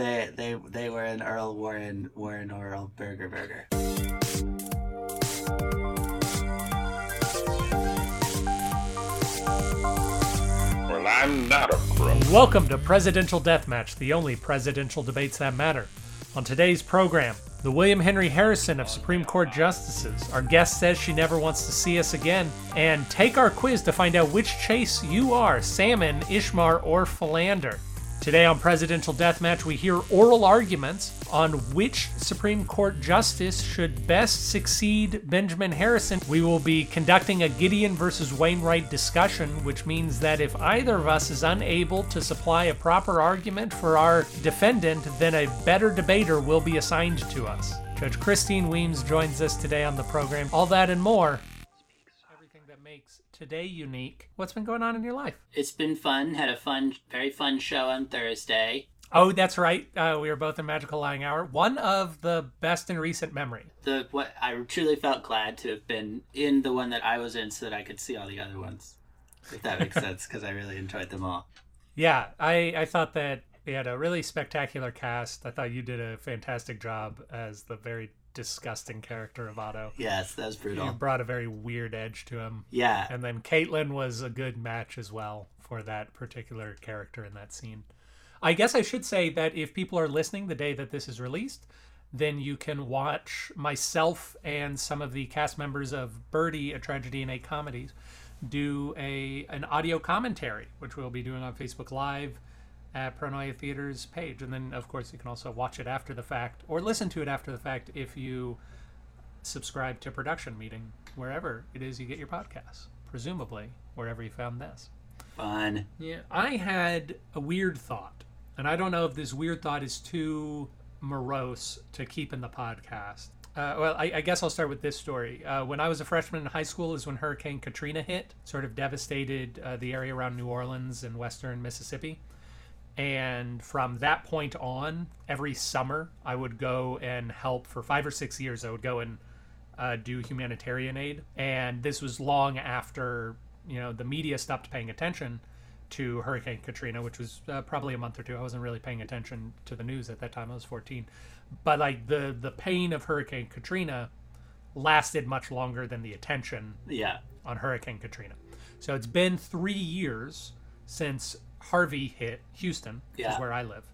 They they they were an Earl Warren Warren Earl Burger Burger. Well, I'm not a crook. Welcome to Presidential Deathmatch, the only presidential debates that matter. On today's program, the William Henry Harrison of Supreme Court Justices. Our guest says she never wants to see us again. And take our quiz to find out which chase you are salmon, Ishmar, or philander. Today on Presidential Deathmatch, we hear oral arguments on which Supreme Court justice should best succeed Benjamin Harrison. We will be conducting a Gideon versus Wainwright discussion, which means that if either of us is unable to supply a proper argument for our defendant, then a better debater will be assigned to us. Judge Christine Weems joins us today on the program. All that and more. Everything that makes today unique. What's been going on in your life? It's been fun. Had a fun, very fun show on Thursday. Oh, that's right. Uh, we were both in Magical Lying Hour. One of the best in recent memory. The what I truly felt glad to have been in the one that I was in, so that I could see all the other ones. If that makes sense, because I really enjoyed them all. Yeah, I, I thought that we had a really spectacular cast. I thought you did a fantastic job as the very disgusting character of Otto. Yes, that was brutal. brought a very weird edge to him. Yeah, And then Caitlin was a good match as well for that particular character in that scene. I guess I should say that if people are listening the day that this is released, then you can watch myself and some of the cast members of Birdie, a tragedy in eight comedies, do a an audio commentary, which we'll be doing on Facebook Live at Pronoia Theater's page. And then, of course, you can also watch it after the fact or listen to it after the fact if you subscribe to Production Meeting, wherever it is you get your podcasts, presumably wherever you found this. fun. Yeah, I had a weird thought, and I don't know if this weird thought is too morose to keep in the podcast. Uh, well, I, I guess I'll start with this story. Uh, when I was a freshman in high school, is when Hurricane Katrina hit, sort of devastated uh, the area around New Orleans and western Mississippi. And from that point on, every summer I would go and help for five or six years. I would go and uh, do humanitarian aid, and this was long after you know the media stopped paying attention to Hurricane Katrina, which was uh, probably a month or two. I wasn't really paying attention to the news at that time. I was 14, but like the the pain of Hurricane Katrina lasted much longer than the attention Yeah, on Hurricane Katrina. So it's been three years since Harvey hit Houston, which Yeah. is where I live.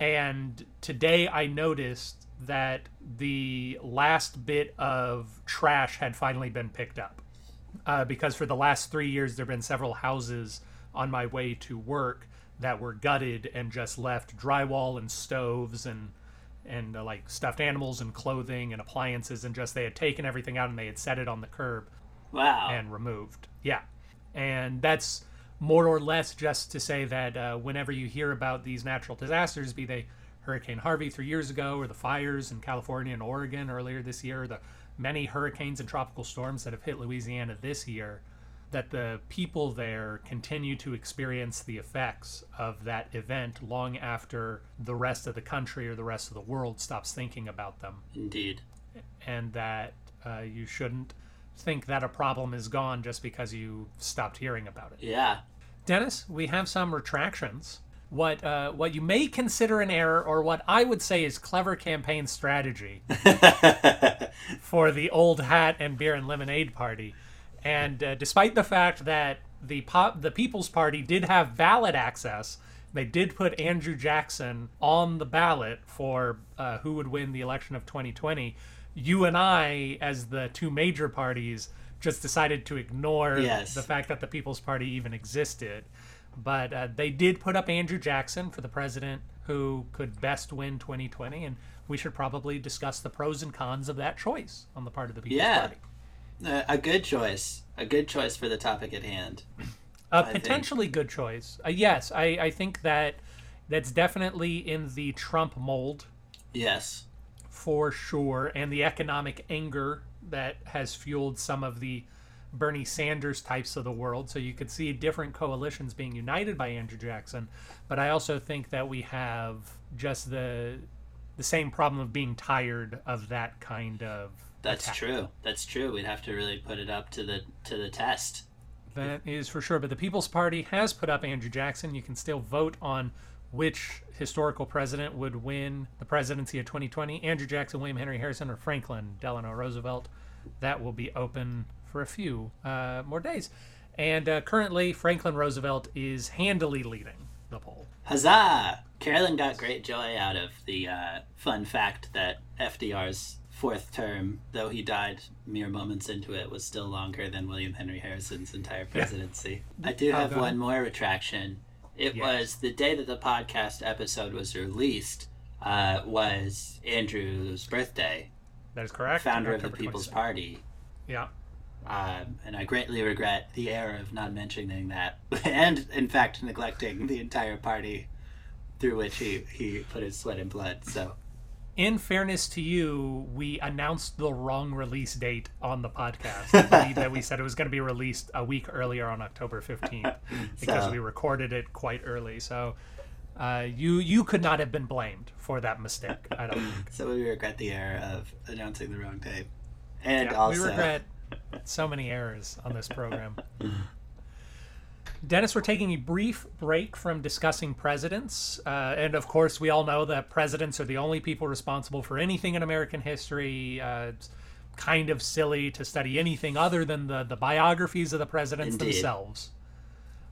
And today I noticed that the last bit of trash had finally been picked up. Uh, because for the last three years, there have been several houses on my way to work that were gutted and just left drywall and stoves and and uh, like stuffed animals and clothing and appliances and just they had taken everything out and they had set it on the curb wow. and removed. Yeah. And that's more or less just to say that uh, whenever you hear about these natural disasters, be they Hurricane Harvey three years ago, or the fires in California and Oregon earlier this year, or the many hurricanes and tropical storms that have hit Louisiana this year, that the people there continue to experience the effects of that event long after the rest of the country or the rest of the world stops thinking about them Indeed. and that uh, you shouldn't think that a problem is gone just because you stopped hearing about it. Yeah. Dennis, we have some retractions. What uh, what you may consider an error, or what I would say is clever campaign strategy for the old hat and beer and lemonade party. And uh, despite the fact that the pop, the People's Party did have ballot access, they did put Andrew Jackson on the ballot for uh, who would win the election of 2020. You and I, as the two major parties, just decided to ignore Yes. the fact that the People's Party even existed. But uh, they did put up Andrew Jackson for the president who could best win 2020, and we should probably discuss the pros and cons of that choice on the part of the People's Yeah. Party. Uh, a good choice. A good choice for the topic at hand. A think. potentially good choice. Uh, yes, I, I think that that's definitely in the Trump mold Yes. For sure, and the economic anger that has fueled some of the Bernie Sanders types of the world. So you could see different coalitions being united by Andrew Jackson, but I also think that we have just the the same problem of being tired of that kind of That's attack. true. That's true. We'd have to really put it up to the to the test. That is for sure. But the People's Party has put up Andrew Jackson. You can still vote on which historical president would win the presidency of 2020 Andrew Jackson, William Henry Harrison, or Franklin Delano Roosevelt. That will be open for a few uh, more days. And uh, currently, Franklin Roosevelt is handily leading the poll. Huzzah! Carolyn got great joy out of the uh, fun fact that FDR's fourth term, though he died mere moments into it, was still longer than William Henry Harrison's entire presidency. I do Oh, have one more retraction. It Yes. was the day that the podcast episode was released. Uh, was Andrew's birthday, That is correct. founder of the People's 26th. Party. Yeah. Um, and I greatly regret the error of not mentioning that, and in fact neglecting the entire party through which he, he put his sweat and blood. So In fairness to you, we announced the wrong release date on the podcast. I believe that we said it was going to be released a week earlier on October 15th because So- we recorded it quite early. So uh, you you could not have been blamed for that mistake. I don't think. So we regret the error of announcing the wrong date. And Yeah, also, we regret so many errors on this program. Dennis, we're taking a brief break from discussing presidents. Uh, and of course, we all know that presidents are the only people responsible for anything in American history. Uh, it's kind of silly to study anything other than the, the biographies of the presidents Indeed. themselves.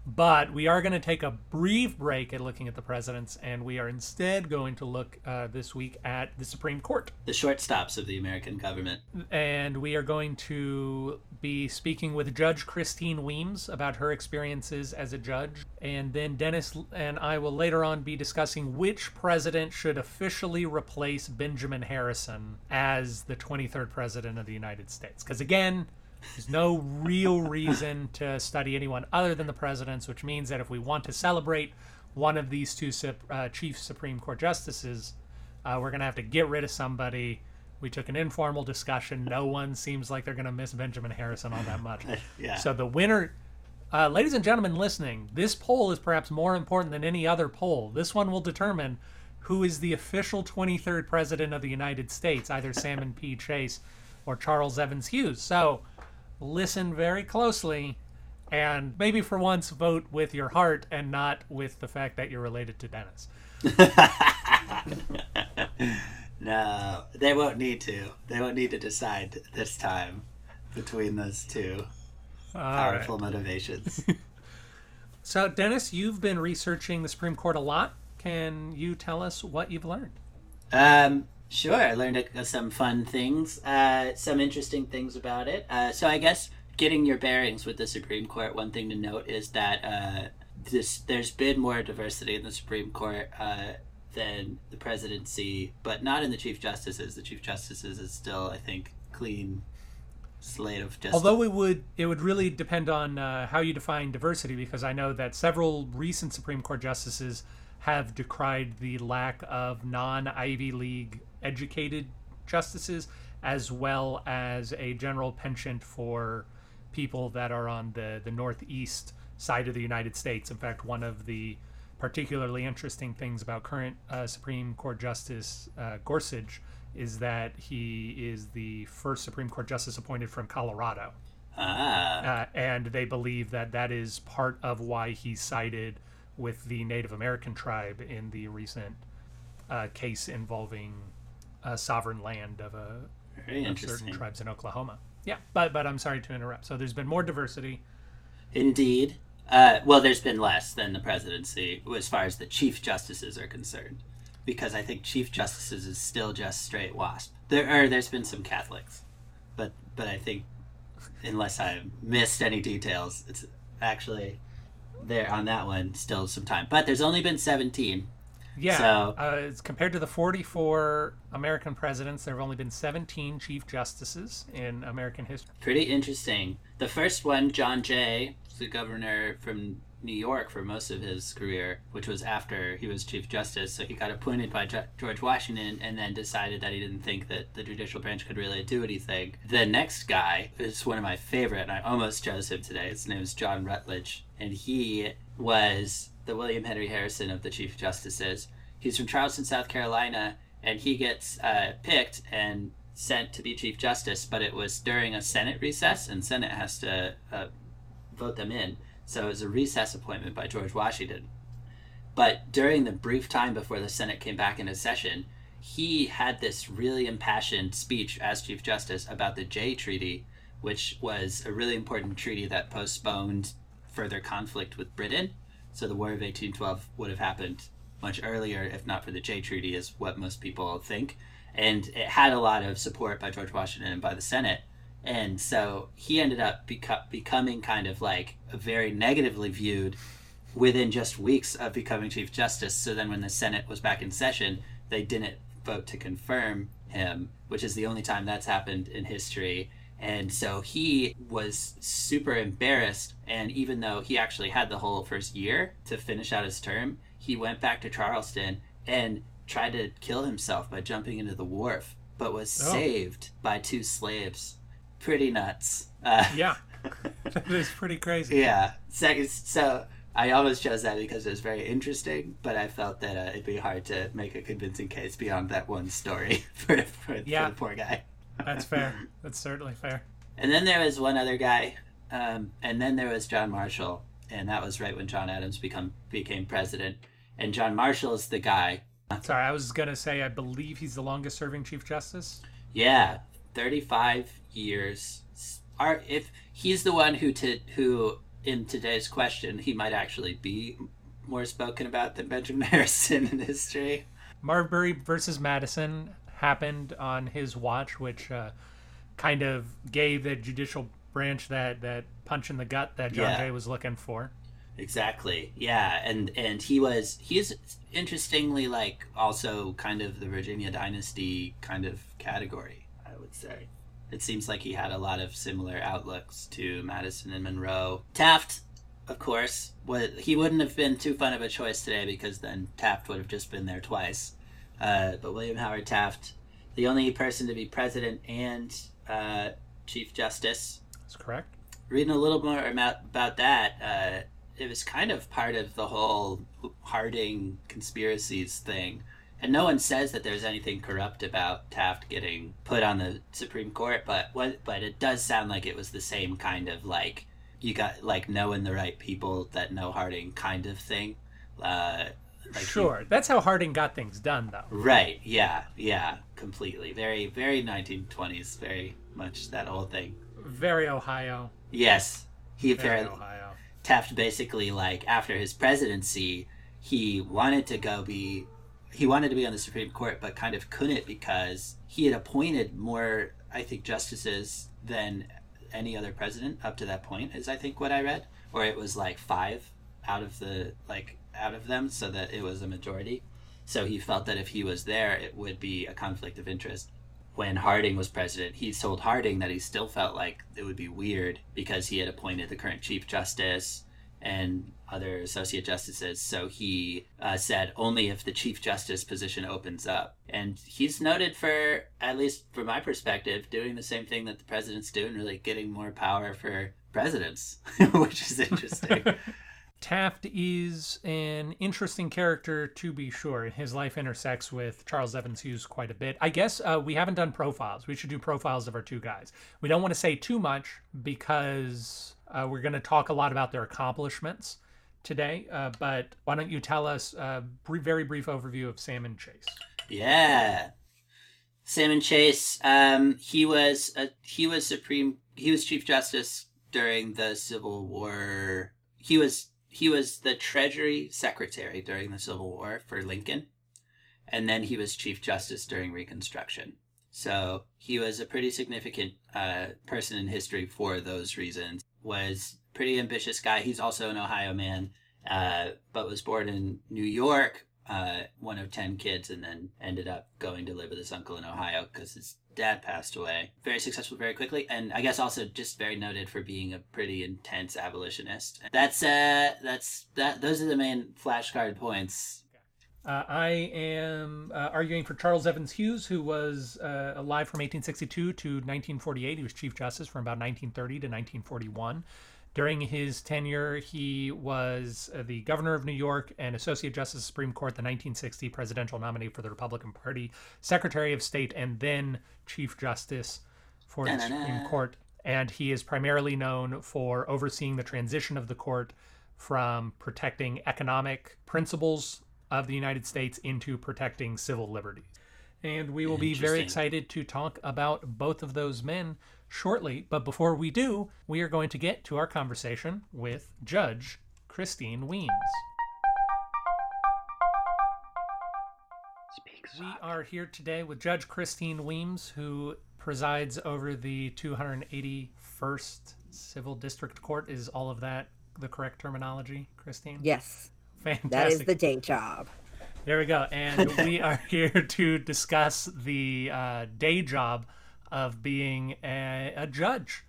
But we are going to take a brief break at looking at the presidents, and we are instead going to look uh, this week at the Supreme Court. the shortstops of the American government. and we are going to be speaking with Judge Christine Weems about her experiences as a judge. And then Dennis and I will later on be discussing which president should officially replace Benjamin Harrison as the 23rd president of the United States. Because again, there's no real reason to study anyone other than the presidents, which means that if we want to celebrate one of these two uh, chief Supreme Court justices, uh, we're going to have to get rid of somebody. We took an informal discussion. No one seems like they're going to miss Benjamin Harrison all that much. Yeah. So the winner, uh, ladies and gentlemen listening, this poll is perhaps more important than any other poll. This one will determine who is the official 23rd president of the United States, either Salmon P. Chase or Charles Evans Hughes. So listen very closely and maybe for once vote with your heart and not with the fact that you're related to Dennis. No, they won't need to. They won't need to decide this time between those two All right. powerful motivations. So, Dennis, you've been researching the Supreme Court a lot. Can you tell us what you've learned? Um, sure. I learned uh, some fun things, uh, some interesting things about it. Uh, so I guess getting your bearings with the Supreme Court. One thing to note is that uh, this there's been more diversity in the Supreme Court uh, than the presidency, but not in the chief justices. The chief justices is still, I think, clean slate of just. Although it would it would really depend on uh, how you define diversity, because I know that several recent Supreme Court justices have decried the lack of non Ivy League educated justices, as well as a general penchant for people that are on the the northeast side of the United States. In fact, one of the particularly interesting things about current uh, Supreme Court Justice uh, Gorsuch is that he is the first Supreme Court justice appointed from Colorado, ah, uh, and they believe that that is part of why he sided with the Native American tribe in the recent uh, case involving uh, sovereign land of a of certain tribes in Oklahoma. Yeah, but but I'm sorry to interrupt. So there's been more diversity. Indeed. Uh, well, there's been less than the presidency as far as the chief justices are concerned, because I think chief justices is still just straight WASP. There are there's been some Catholics, but but I think unless I missed any details, it's actually there on that one still some time. But there's only been 17. Yeah, So- uh, compared to the 44 American presidents, there have only been 17 chief justices in American history. Pretty interesting. The first one, John Jay, was the governor from New York for most of his career, which was after he was Chief Justice. So he got appointed by George Washington and then decided that he didn't think that the judicial branch could really do anything. The next guy is one of my favorite, and I almost chose him today. His name is John Rutledge, and he was the William Henry Harrison of the Chief Justices. He's from Charleston, South Carolina, and he gets uh, picked and sent to be Chief Justice, but it was during a Senate recess, and Senate has to uh, vote them in. So it was a recess appointment by George Washington. But during the brief time before the Senate came back into session, he had this really impassioned speech as Chief Justice about the Jay Treaty, which was a really important treaty that postponed further conflict with Britain. So the War of 1812 would have happened much earlier if not for the Jay Treaty, is what most people think. And it had a lot of support by George Washington and by the Senate. And so he ended up beco- becoming kind of like very negatively viewed within just weeks of becoming Chief Justice. So then when the Senate was back in session, they didn't vote to confirm him, which is the only time that's happened in history. And so he was super embarrassed. And even though he actually had the whole first year to finish out his term, he went back to Charleston and tried to kill himself by jumping into the wharf, but was Oh. saved by two slaves. Pretty nuts. Uh, Yeah. that is pretty crazy. yeah. So, so I almost chose that because it was very interesting, but I felt that uh, it'd be hard to make a convincing case beyond that one story for, for, Yeah. for the poor guy. That's fair. That's certainly fair. And then there was one other guy, um, and then there was John Marshall, and that was right when John Adams become became president. And John Marshall is the guy. Sorry, I was going to say I believe he's the longest serving Chief Justice. Yeah, thirty-five years. Are if he's the one who to who in today's question he might actually be more spoken about than Benjamin Harrison in history. Marbury versus Madison happened on his watch, which uh, kind of gave the judicial branch that, that punch in the gut that John Yeah. Jay was looking for. Exactly. Yeah, and and he was he's interestingly like also kind of the Virginia dynasty kind of category, I would say. It seems like he had a lot of similar outlooks to Madison and Monroe. Taft, of course, was he wouldn't have been too fun of a choice today because then Taft would have just been there twice. Uh, but William Howard Taft, the only person to be president and uh, chief justice, That's correct. reading a little more about, about that, uh, it was kind of part of the whole Harding conspiracies thing. And no one says that there's anything corrupt about Taft getting put on the Supreme Court, but what but it does sound like it was the same kind of like you got like knowing the right people that know Harding kind of thing. Uh, like he- sure. That's how Harding got things done, though. right. Yeah. Yeah. Completely. Very. Very 1920s. Very much that whole thing. Very Ohio. Yes. He Very apparently Ohio. Taft basically like after his presidency, he wanted to go be he wanted to be on the Supreme Court but kind of couldn't because he had appointed more I think justices than any other president up to that point is I think what I read or it was like 5 out of the like out of them so that it was a majority. So he felt that if he was there it would be a conflict of interest when Harding was president, he told Harding that he still felt like it would be weird because he had appointed the current Chief Justice and other associate justices. So he uh, said only if the Chief Justice position opens up. And he's noted for, at least from my perspective, doing the same thing that the presidents do and really getting more power for presidents, which is interesting. Taft is an interesting character to be sure. His life intersects with Charles Evans Hughes quite a bit. I guess uh, we haven't done profiles. We should do profiles of our two guys. We don't want to say too much because uh, we're going to talk a lot about their accomplishments today. Uh, but why don't you tell us a br- very brief overview of Salmon Chase? Yeah. Salmon Chase, um, he was a, he was supreme he was chief justice during the Civil War. He was he was the Treasury Secretary during the Civil War for Lincoln, and then he was chief justice during Reconstruction. So he was a pretty significant uh, person in history for those reasons. Was pretty ambitious guy. He's also an Ohio man, uh, but was born in New York, uh, one of 10 kids, and then ended up going to live with his uncle in Ohio because his dad passed away. Very successful very quickly, and I guess also just very noted for being a pretty intense abolitionist. That's, uh, that's, that, those are the main flashcard points. Uh, I am uh, arguing for Charles Evans Hughes, who was uh, alive from 1862 to 1948. He was Chief Justice from about 1930 to 1941. During his tenure, he was uh, the governor of New York and Associate Justice of the Supreme Court, the 1960 presidential nominee for the Republican Party, Secretary of State, and then Chief Justice for the. Supreme Court. And he is primarily known for overseeing the transition of the court from protecting economic principles of the United States into protecting civil liberties. And we will be very excited to talk about both of those men shortly. But before we do, we are going to get to our conversation with Judge Christine Weems. We are here today with Judge Christine Weems, who presides over the 281st Civil District Court. Is all of that the correct terminology, Christine? Yes. Fantastic. That is the day job. There we go. And we are here to discuss the uh, day job of being a, a judge.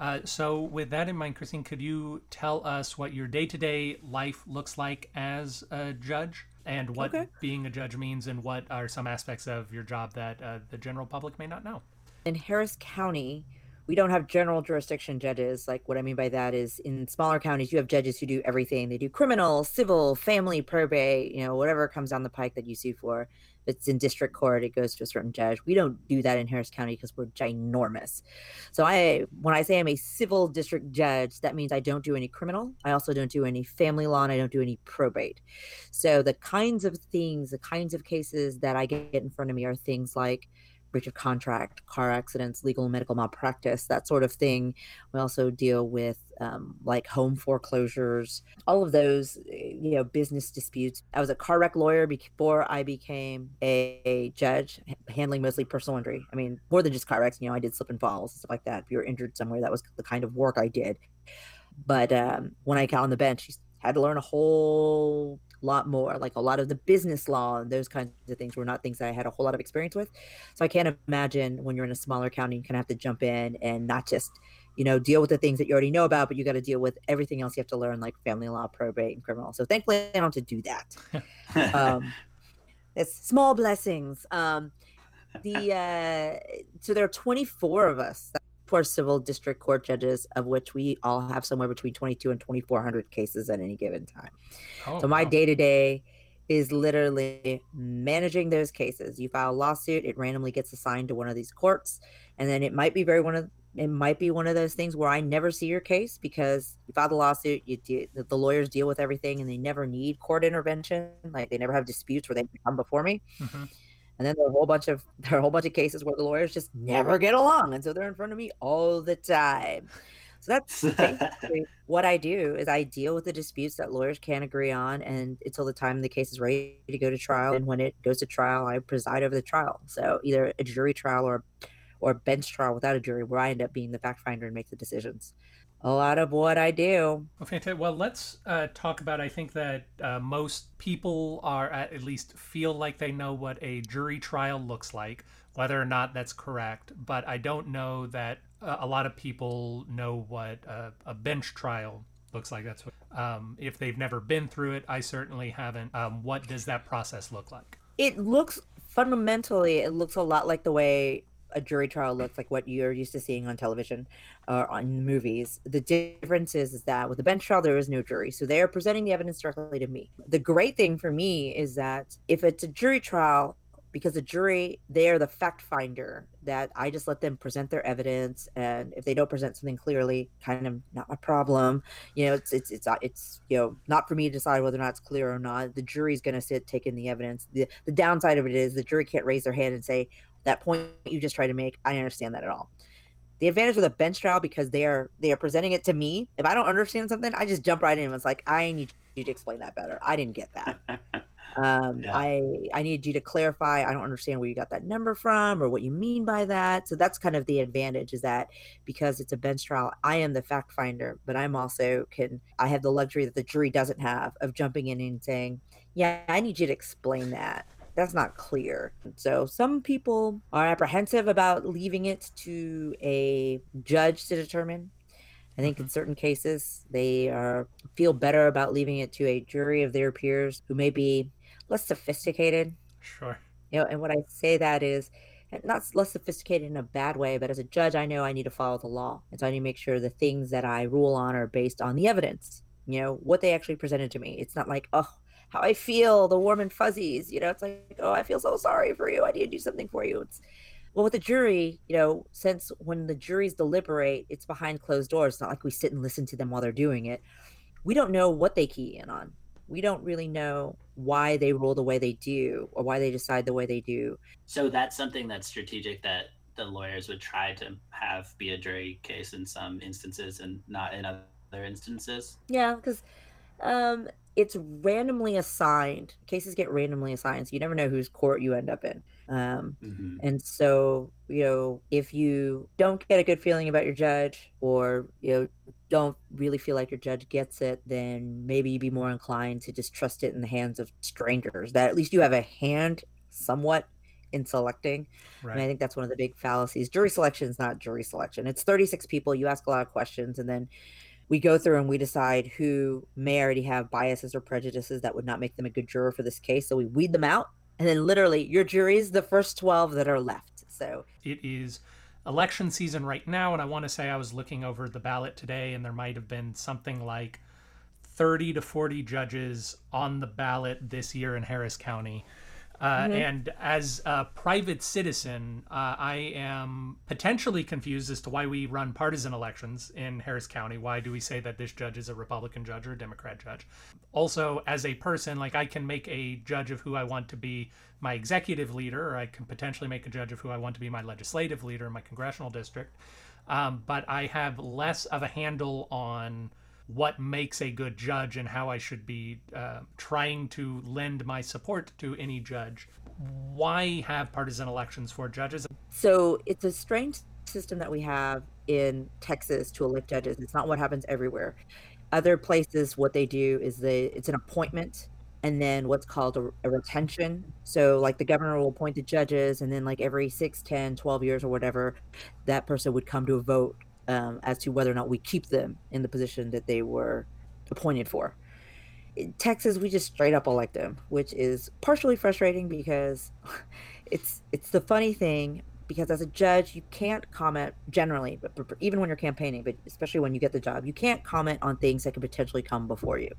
Uh, so, with that in mind, Christine, could you tell us what your day to day life looks like as a judge and what Okay. being a judge means and what are some aspects of your job that uh, the general public may not know? In Harris County, we don't have general jurisdiction judges. Like what I mean by that is in smaller counties, you have judges who do everything. They do criminal, civil, family, probate, you know, whatever comes down the pike that you sue for. If it's in district court, it goes to a certain judge. We don't do that in Harris County because we're ginormous. So I when I say I'm a civil district judge, that means I don't do any criminal. I also don't do any family law and I don't do any probate. So the kinds of things, the kinds of cases that I get in front of me are things like breach of contract, car accidents, legal and medical malpractice, that sort of thing. We also deal with um, like home foreclosures, all of those, you know, business disputes. I was a car wreck lawyer before I became a, a judge, handling mostly personal injury. I mean, more than just car wrecks. You know, I did slip and falls and stuff like that. If you were injured somewhere, that was the kind of work I did. But um, when I got on the bench, had to learn a whole lot more like a lot of the business law and those kinds of things were not things that i had a whole lot of experience with. So i can't imagine when you're in a smaller county you kind of have to jump in and not just you know deal with the things that you already know about but you got to deal with everything else you have to learn like family law probate and criminal. So thankfully i don't have to do that. Um it's small blessings. Um the uh so there are 24 of us for civil district court judges of which we all have somewhere between 22 and 2400 cases at any given time Oh, so my day to day is literally managing those cases. You file a lawsuit, it randomly gets assigned to one of these courts, and then it might be very one of it might be one of those things where I never see your case because you file the lawsuit, you de- the the lawyers deal with everything, and they never need court intervention. Like they never have disputes where they come before me. Mhm. And then there are a whole bunch of there are a whole bunch of cases where the lawyers just never get along, and so they're in front of me all the time. So that's basically what I do is I deal with the disputes that lawyers can't agree on, and until the time the case is ready to go to trial. And when it goes to trial, I preside over the trial. So either a jury trial or or bench trial without a jury, where I end up being the fact finder and make the decisions. A lot of what I do. Well, fantastic. Well, let's uh, talk about. I think that uh, most people are at, at least feel like they know what a jury trial looks like, whether or not that's correct. But I don't know that uh, a lot of people know what a, a bench trial looks like. That's what. Um, if they've never been through it, I certainly haven't. Um, what does that process look like? It looks fundamentally, it looks a lot like the way a jury trial looks like what you're used to seeing on television or on movies. The difference is, is that with a bench trial, there is no jury. So they are presenting the evidence directly to me. The great thing for me is that if it's a jury trial, because the jury, they are the fact finder, that I just let them present their evidence. And if they don't present something clearly, kind of not my problem. You know, it's, it's, it's, it's, you know, not for me to decide whether or not it's clear or not. The jury's going to sit, take in the evidence. The, the downside of it is the jury can't raise their hand and say, that point you just tried to make, I understand that at all. The advantage with a bench trial because they are they are presenting it to me. If I don't understand something, I just jump right in and it's like, I need you to explain that better. I didn't get that. Um, Yeah. I I need you to clarify. I don't understand where you got that number from or what you mean by that. So that's kind of the advantage is that because it's a bench trial, I am the fact finder, but I'm also can I have the luxury that the jury doesn't have of jumping in and saying, "Yeah, I need you to explain that." That's not clear. So some people are apprehensive about leaving it to a judge to determine. I think in mm-hmm. certain cases they are feel better about leaving it to a jury of their peers who may be less sophisticated. Sure. You know, and what I say that is not less sophisticated in a bad way, but as a judge, I know I need to follow the law, and so I need to make sure the things that I rule on are based on the evidence. You know, what they actually presented to me. It's not like, oh, how I feel, the warm and fuzzies. You know, it's like, oh, I feel so sorry for you. I need to do something for you. It's well with the jury, you know, since when the juries deliberate, it's behind closed doors. It's not like we sit and listen to them while they're doing it. we don't know what they key in on. We don't really know why they rule the way they do or why they decide the way they do. So that's something that's strategic that the lawyers would try to have be a jury case in some instances and not in other instances. Yeah, because um, it's randomly assigned. Cases get randomly assigned, so you never know whose court you end up in. Um, hmm and so, you know, if you don't get a good feeling about your judge or, you know, don't really feel like your judge gets it, then maybe you'd be more inclined to just trust it in the hands of strangers that at least you have a hand somewhat in selecting. And I think that's one of the big fallacies. Jury selection is not jury selection. It's 36 people. You ask a lot of questions, and then we go through and we decide who may already have biases or prejudices that would not make them a good juror for this case. So we weed them out. And then literally, your jury is the first 12 that are left. So It is election season right now, and I want to say I was looking over the ballot today, and there might have been something like 30 to 40 judges on the ballot this year in Harris County. Uh, And as a private citizen, uh, I am potentially confused as to why we run partisan elections in Harris County. Why do we say that this judge is a Republican judge or a Democrat judge? Also, as a person, like I can make a judge of who I want to be my executive leader, or I can potentially make a judge of who I want to be my legislative leader in my congressional district. Um, but I have less of a handle on what makes a good judge and how I should be uh, trying to lend my support to any judge. Why have partisan elections for judges? So it's a strange system that we have in Texas to elect judges. It's not what happens everywhere. Other places, what they do is they it's an appointment and then what's called a, a retention. So like the governor will appoint the judges and then like every 6, 10, 12 years or whatever, that person would come to a vote um, as to whether or not we keep them in the position that they were appointed for. In Texas, we just straight up elect them, which is partially frustrating because it's it's the funny thing because as a judge you can't comment generally but, but even when you're campaigning but especially when you get the job you can't comment on things that could potentially come before you.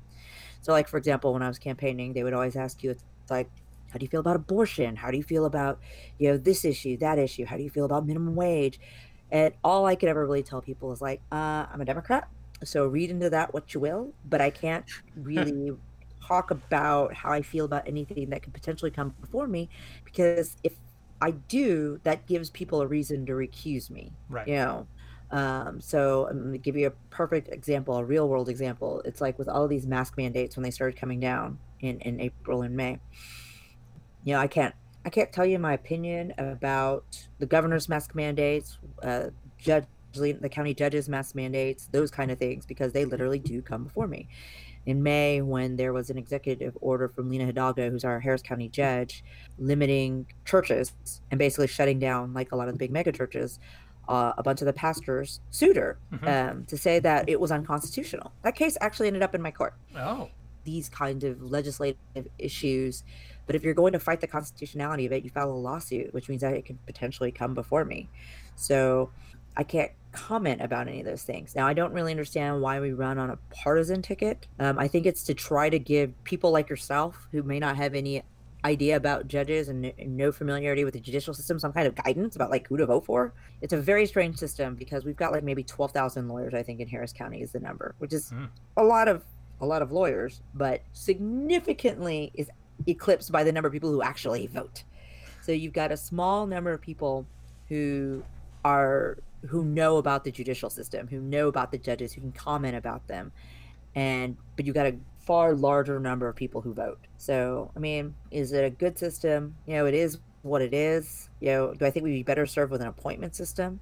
So like for example when i was campaigning they would always ask you it's like how do you feel about abortion? How do you feel about you know this issue that issue? How do you feel about minimum wage and all i could ever really tell people is like uh, i'm a democrat so read into that what you will but i can't really talk about how i feel about anything that could potentially come before me because if I do, that gives people a reason to recuse me. Right. You know, um, so I'm going to give you a perfect example, a real world example. It's like with all of these mask mandates when they started coming down in in April and May. You know, I can't I can't tell you my opinion about the governor's mask mandates, uh, judge the county judges mask mandates, those kind of things, because they literally do come before me in May when there was an executive order from Lina Hidalgo, who's our Harris County judge, limiting churches and basically shutting down, like a lot of the big mega churches. Uh, a bunch of the pastors sued her Mhm. um, to say that it was unconstitutional. That case actually ended up in my court. Oh, These kind of legislative issues, but if you're going to fight the constitutionality of it, you file a lawsuit, which means that it could potentially come before me. So I can't comment about any of those things. Now, I don't really understand why we run on a partisan ticket. Um, I think it's to try to give people like yourself who may not have any idea about judges and, no familiarity with the judicial system some kind of guidance about like who to vote for. It's a very strange system because we've got like maybe 12,000 lawyers I think in Harris County is the number, which is Hmm. a lot of a lot of lawyers, but significantly is eclipsed by the number of people who actually vote. So you've got a small number of people who are who know about the judicial system, who know about the judges, who can comment about them, and but you've got a far larger number of people who vote. So I mean, is it a good system? You know, it is what it is. You know, do I think we'd be better served with an appointment system?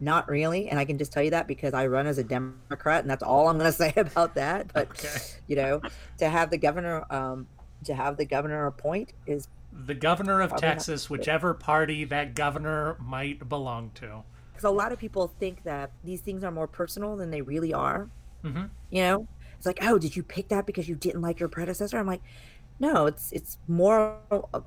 Not really, and I can just tell you that because I run as a Democrat, and that's all I'm going to say about that. But Okay. you know, to have the governor, um, to have the governor appoint is the governor of Texas, whichever party that governor might belong to. because a lot of people think that these things are more personal than they really are. hmm You know, it's like, oh, did you pick that because you didn't like your predecessor? I'm like, no, it's it's more.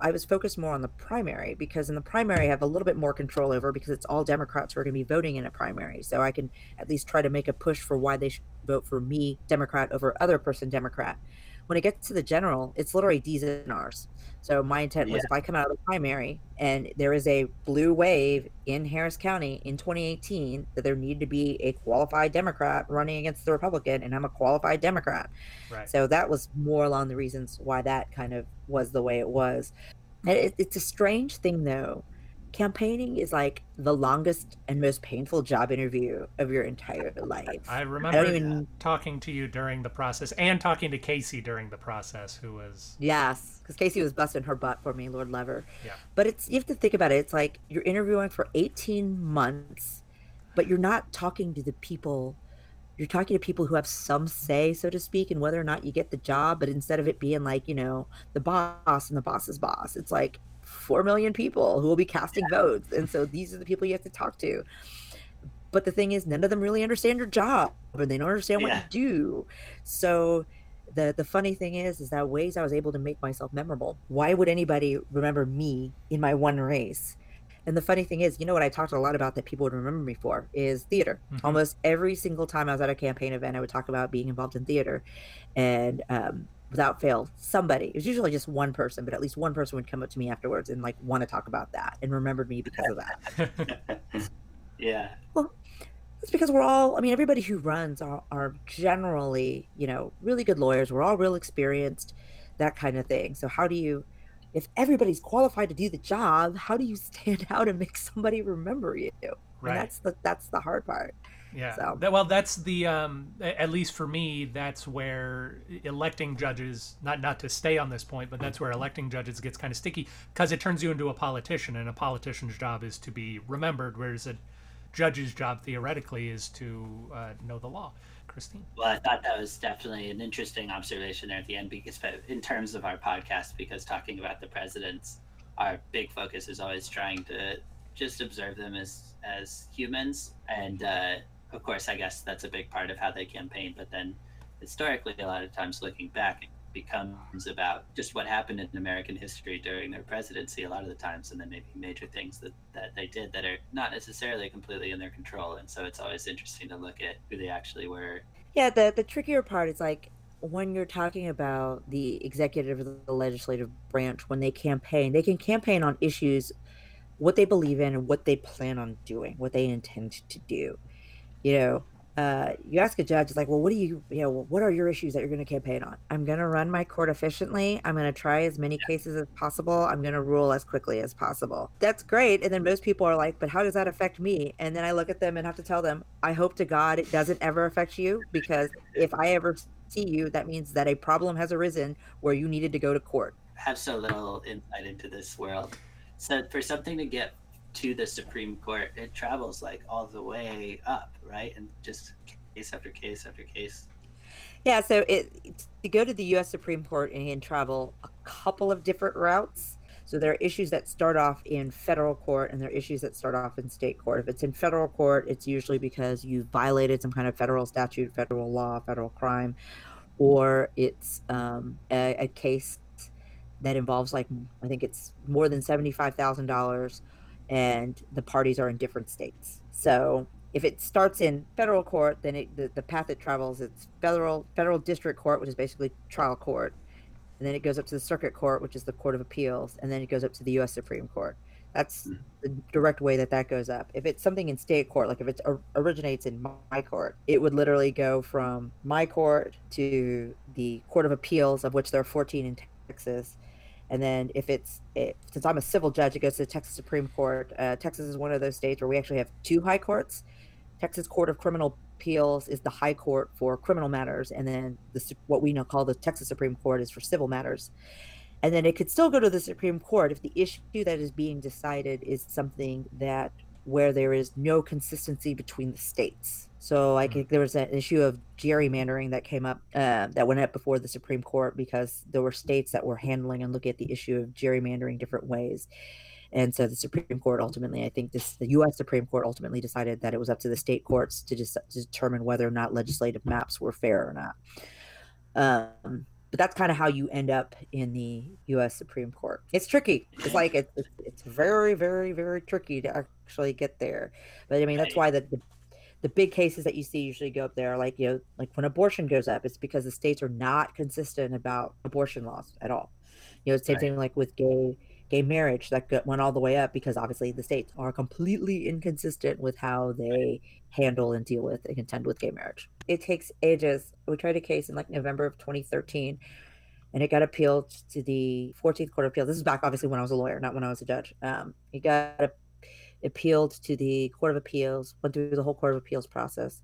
I was focused more on the primary because in the primary I have a little bit more control over because it's all Democrats who are going to be voting in a primary, so I can at least try to make a push for why they should vote for me, Democrat, over other person Democrat. When it gets to the general, it's literally D's and R's. So my intent was Yeah. if I come out of the primary and there is a blue wave in Harris County in 2018 that there needed to be a qualified Democrat running against the Republican, and I'm a qualified Democrat. Right. So that was more along the reasons why that kind of was the way it was. It, it's a strange thing though. Campaigning is like the longest and most painful job interview of your entire life. I remember I even- talking to you during the process and talking to Casey during the process, who was Yes, because Casey was busting her butt for me, Lord Lever. Yeah. But it's you have to think about it. It's like you're interviewing for 18 months, but you're not talking to the people. You're talking to people who have some say, so to speak, in whether or not you get the job. But instead of it being like you know the boss and the boss's boss, it's like four million people who will be casting votes, and so these are the people you have to talk to. But the thing is, none of them really understand your job, and they don't understand what Yeah. you do. So the the funny thing is is that ways I was able to make myself memorable. Why would anybody remember me in my one race? And the funny thing is, you know what I talked a lot about that people would remember me for is theater. Mhm. Almost every single time I was at a campaign event, I would talk about being involved in theater, and um, without fail, somebody it was usually just one person, but at least one person would come up to me afterwards and like want to talk about that and remembered me because of that. yeah. Well, it's because we're all, I mean, everybody who runs are, are generally, you know, really good lawyers. We're all real experienced, that kind of thing. So, how do you, if everybody's qualified to do the job, how do you stand out and make somebody remember you? right. And that's the that's the hard part. Yeah. So- That- well, that's the um, at least for me, that's where electing judges not not to stay on this point, but that's where electing judges gets kind of sticky because it turns you into a politician, and a politician's job is to be remembered, whereas a judge's job theoretically is to uh, know the law. Christine. Well, I thought that was definitely an interesting observation there at the end, because in terms of our podcast, because talking about the presidents, our big focus is always trying to just observe them as as humans, and uh, of course, I guess that's a big part of how they campaign. But then, historically, a lot of times looking back, it becomes about just what happened in American history during their presidency. A lot of the times, and then maybe major things that that they did that are not necessarily completely in their control. And so, it's always interesting to look at who they actually were Yeah, the the trickier part is like when you're talking about the executive or the legislative branch when they campaign, they can campaign on issues what they believe in and what they plan on doing, what they intend to do. You know, uh, you ask a judge, it's like, well, what do you, you know, what are your issues that you're going to campaign on? I'm going to run my court efficiently. I'm going to try as many cases as possible. I'm going to rule as quickly as possible. That's great. And then most people are like, but how does that affect me? And then I look at them and have to tell them, I hope to God it doesn't ever affect you because if I ever see you, that means that a problem has arisen where you needed to go to court. have so little insight into this world. So for something to get to the Supreme Court, it travels like all the way up, right? And just case after case after case. Yeah, so it to go to the U.S. Supreme Court and travel a couple of different routes. So there are issues that start off in federal court, and there are issues that start off in state court. If it's in federal court, it's usually because you violated some kind of federal statute, federal law, federal crime, or it's um, a, a case that involves like I think it's more than seventy five thousand dollars, and the parties are in different states. So if it starts in federal court, then it, the, the path it travels it's federal federal district court, which is basically trial court, and then it goes up to the circuit court, which is the court of appeals, and then it goes up to the U.S. Supreme Court. That's Mhm. the direct way that that goes up. If it's something in state court, like if it originates in my court, it would literally go from my court to the court of appeals, of which there are 14 in Texas. And then if it's it, since I'm a civil judge, it goes to the Texas Supreme Court. Uh, Texas is one of those states where we actually have two high courts. Texas Court of Criminal Appeals is the high court for criminal matters, and then the what we now call the Texas Supreme Court is for civil matters. And then it could still go to the Supreme Court if the issue that is being decided is something that where there is no consistency between the states. So I think there was an issue of gerrymandering that came up uh, that went up before the Supreme Court because there were states that were handling and looking at the issue of gerrymandering different ways. And so the Supreme Court ultimately, I think this the U.S. Supreme Court ultimately decided that it was up to the state courts to just to determine whether or not legislative maps were fair or not. Um, but that's kind of how you end up in the U.S. Supreme Court. It's tricky. It's like it's it's, it's very very very tricky to actually get there. But I mean that's why the, the the big cases that you see usually go up there, like you know, like when abortion goes up, it's because the states are not consistent about abortion laws at all. You know, same right. thing like with gay gay marriage that went all the way up because obviously the states are completely inconsistent with how they handle and deal with and contend with gay marriage. It takes ages. We tried a case in like November of 2013 and it got appealed to the 14th Court of Appeals. This is back obviously when I was a lawyer, not when I was a judge. Um, it got appealed to the Court of Appeals, went through the whole Court of Appeals process.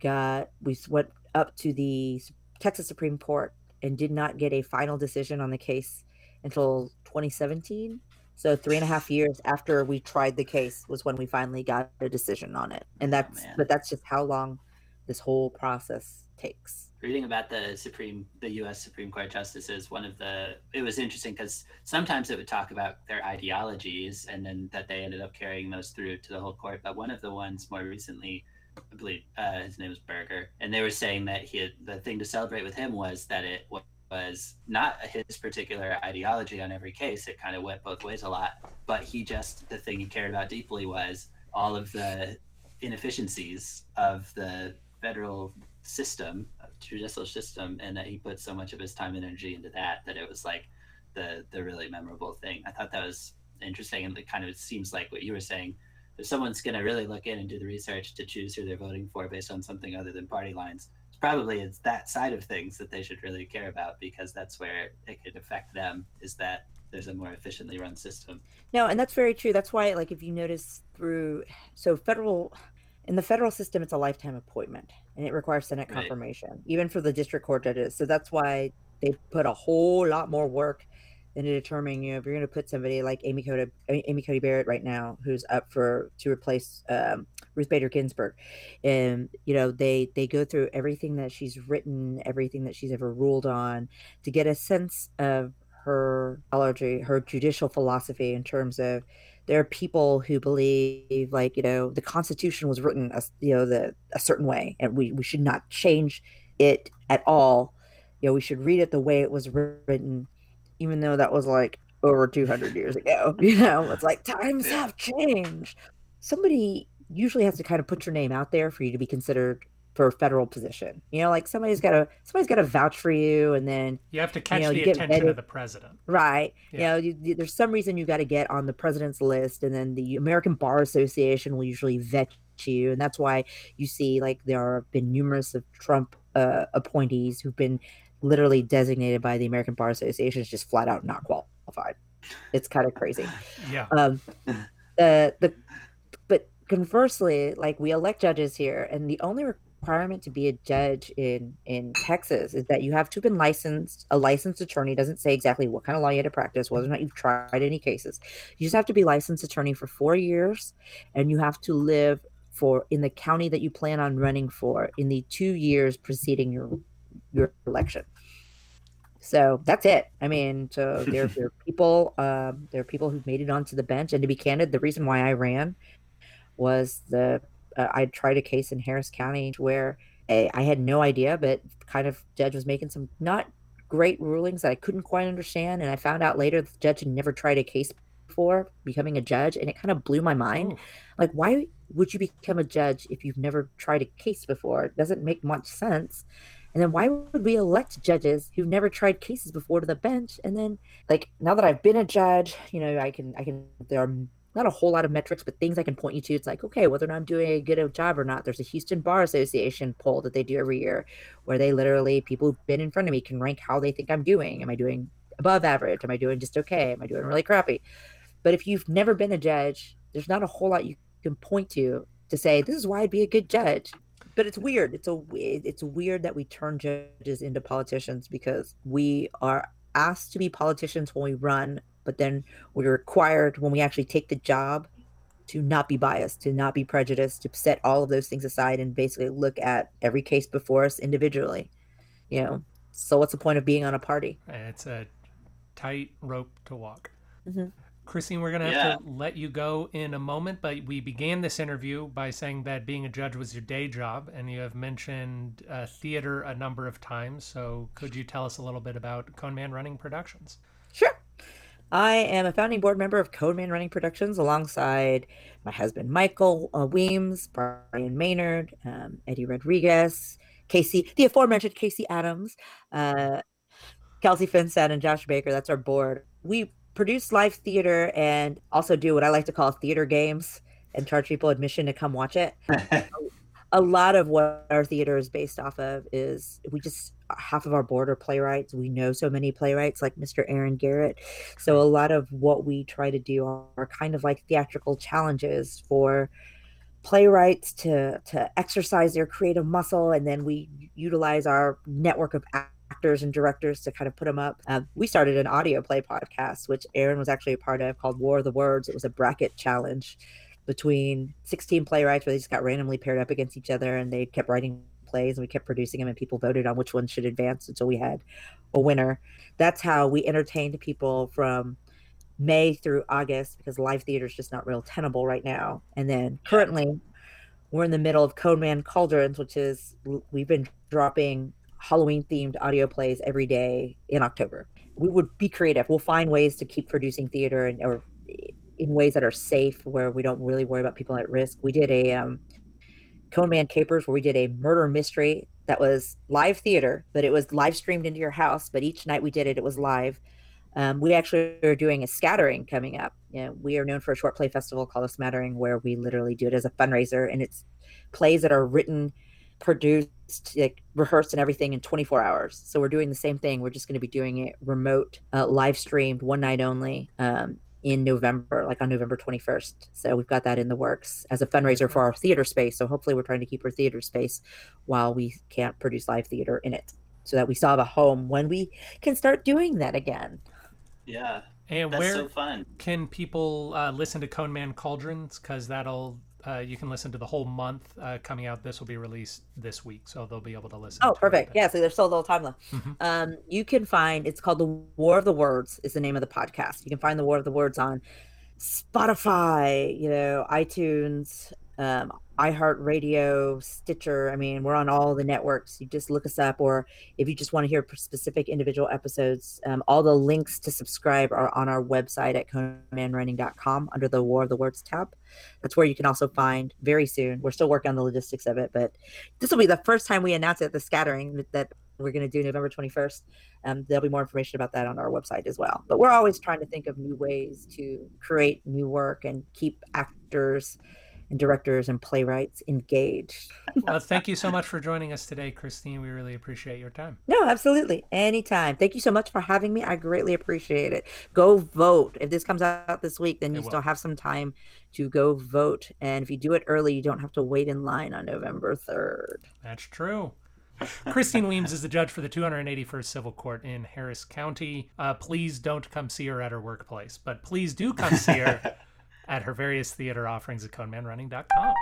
Got we went up to the Texas Supreme Court and did not get a final decision on the case until 2017. So three and a half years after we tried the case was when we finally got a decision on it. And oh, that's oh, but that's just how long this whole process takes. Reading about the Supreme, the U.S. Supreme Court justices, one of the it was interesting because sometimes it would talk about their ideologies and then that they ended up carrying those through to the whole court. But one of the ones more recently, I believe uh, his name was Burger, and they were saying that he had, the thing to celebrate with him was that it was not his particular ideology on every case. It kind of went both ways a lot. But he just, the thing he cared about deeply was all of the inefficiencies of the federal system, judicial system, and that he put so much of his time and energy into that that it was like the the really memorable thing. I thought that was interesting, and it kind of seems like what you were saying. If someone's going to really look in and do the research to choose who they're voting for based on something other than party lines, it's probably it's that side of things that they should really care about because that's where it could affect them is that there's a more efficiently run system no and that's very true that's why like if you notice through so federal in the federal system it's a lifetime appointment and it requires senate confirmation right. even for the district court judges so that's why they put a whole lot more work into determining you know if you're going to put somebody like amy Coney amy Coney barrett right now who's up for to replace um, Ruth Bader Ginsburg, and you know they they go through everything that she's written, everything that she's ever ruled on, to get a sense of her allergy, her judicial philosophy in terms of there are people who believe like you know the Constitution was written a, you know the a certain way, and we we should not change it at all. You know we should read it the way it was written, even though that was like over 200 years ago. You know, it's like times have changed. Somebody usually has to kind of put your name out there for you to be considered for a federal position. You know, like somebody's got to somebody's got to vouch for you, and then you have to catch you know, the attention of the president, right? Yeah. You know, you, there's some reason you got to get on the president's list, and then the American Bar Association will usually vet you, and that's why you see like there have been numerous of Trump uh, appointees who've been literally designated by the American Bar Association as just flat out not qualified. It's kind of crazy. Yeah. Um, the the but conversely, like we elect judges here, and the only requirement to be a judge in in Texas is that you have to have been licensed. A licensed attorney doesn't say exactly what kind of law you had to practice, whether or not you've tried any cases. You just have to be licensed attorney for four years, and you have to live for in the county that you plan on running for in the two years preceding your your election. So that's it. I mean, so there, there are people, um, there are people who've made it onto the bench. And to be candid, the reason why I ran was the uh, I tried a case in Harris County where a, I had no idea, but kind of judge was making some not great rulings that I couldn't quite understand, and I found out later the judge had never tried a case before becoming a judge, and it kind of blew my mind. Oh. Like, why would you become a judge if you've never tried a case before? It doesn't make much sense. And then why would we elect judges who've never tried cases before to the bench? And then like now that I've been a judge, you know, I can I can there are not a whole lot of metrics, but things I can point you to. It's like, okay, whether or not I'm doing a good job or not. There's a Houston Bar Association poll that they do every year where they literally, people who've been in front of me can rank how they think I'm doing. Am I doing above average? Am I doing just okay? Am I doing really crappy? But if you've never been a judge, there's not a whole lot you can point to to say, this is why I'd be a good judge. But it's weird. It's a it's weird that we turn judges into politicians because we are asked to be politicians when we run but then we're required when we actually take the job to not be biased, to not be prejudiced, to set all of those things aside and basically look at every case before us individually. You know, so what's the point of being on a party? It's a tight rope to walk. Mm-hmm. Christine, we're going to have yeah. to let you go in a moment, but we began this interview by saying that being a judge was your day job, and you have mentioned uh, theater a number of times. So, could you tell us a little bit about Cone Man Running Productions? Sure. I am a founding board member of Cone Man Running Productions alongside my husband Michael uh, Weems, Brian Maynard, um, Eddie Rodriguez, Casey, the aforementioned Casey Adams, uh, Kelsey Finstead, and Josh Baker. That's our board. We produce live theater and also do what I like to call theater games and charge people admission to come watch it. a lot of what our theater is based off of is we just half of our board are playwrights. We know so many playwrights like Mr. Aaron Garrett. So a lot of what we try to do are kind of like theatrical challenges for playwrights to to exercise their creative muscle and then we utilize our network of actors and directors to kind of put them up. Uh, we started an audio play podcast, which Aaron was actually a part of, called War of the Words. It was a bracket challenge between 16 playwrights where they just got randomly paired up against each other and they kept writing plays and we kept producing them and people voted on which one should advance until we had a winner. That's how we entertained people from May through August because live theater is just not real tenable right now. And then currently we're in the middle of Cone Man Cauldrons, which is we've been dropping Halloween themed audio plays every day in October. We would be creative. We'll find ways to keep producing theater and or in ways that are safe where we don't really worry about people at risk. We did a um, Man Capers where we did a murder mystery that was live theater, but it was live streamed into your house. But each night we did it, it was live. Um, we actually are doing a scattering coming up. You know, we are known for a short play festival called a smattering where we literally do it as a fundraiser and it's plays that are written, produced, like rehearsed and everything in 24 hours. So we're doing the same thing. We're just going to be doing it remote, uh, live streamed, one night only. Um, in November, like on November 21st. So we've got that in the works as a fundraiser for our theater space. So hopefully we're trying to keep our theater space while we can't produce live theater in it so that we still have a home when we can start doing that again. Yeah. And That's where so fun. can people uh, listen to Cone Man Cauldrons? Because that'll uh, you can listen to the whole month uh, coming out. This will be released this week, so they'll be able to listen. Oh, to perfect. Yeah, so there's still a little time left. Mhm. Um, you can find it's called the War of the Words is the name of the podcast. You can find the War of the Words on Spotify, you know, iTunes, um, iHeartRadio, Stitcher. I mean, we're on all the networks. You just look us up, or if you just want to hear specific individual episodes, um, all the links to subscribe are on our website at conemanrunning.com under the War of the Words tab. That's where you can also find very soon. We're still working on the logistics of it, but this will be the first time we announce it at the scattering that we're going to do November 21st. Um, there'll be more information about that on our website as well. But we're always trying to think of new ways to create new work and keep actors and directors and playwrights engaged. well, thank you so much for joining us today, Christine. We really appreciate your time. No, absolutely. Anytime. Thank you so much for having me. I greatly appreciate it. Go vote. If this comes out this week, then It you will. still have some time to go vote. And if you do it early, you don't have to wait in line on November 3rd. That's true. Christine Weems is the judge for the 281st Civil Court in Harris County. Uh, please don't come see her at her workplace, but please do come see her at her various theater offerings at conemanrunning.com.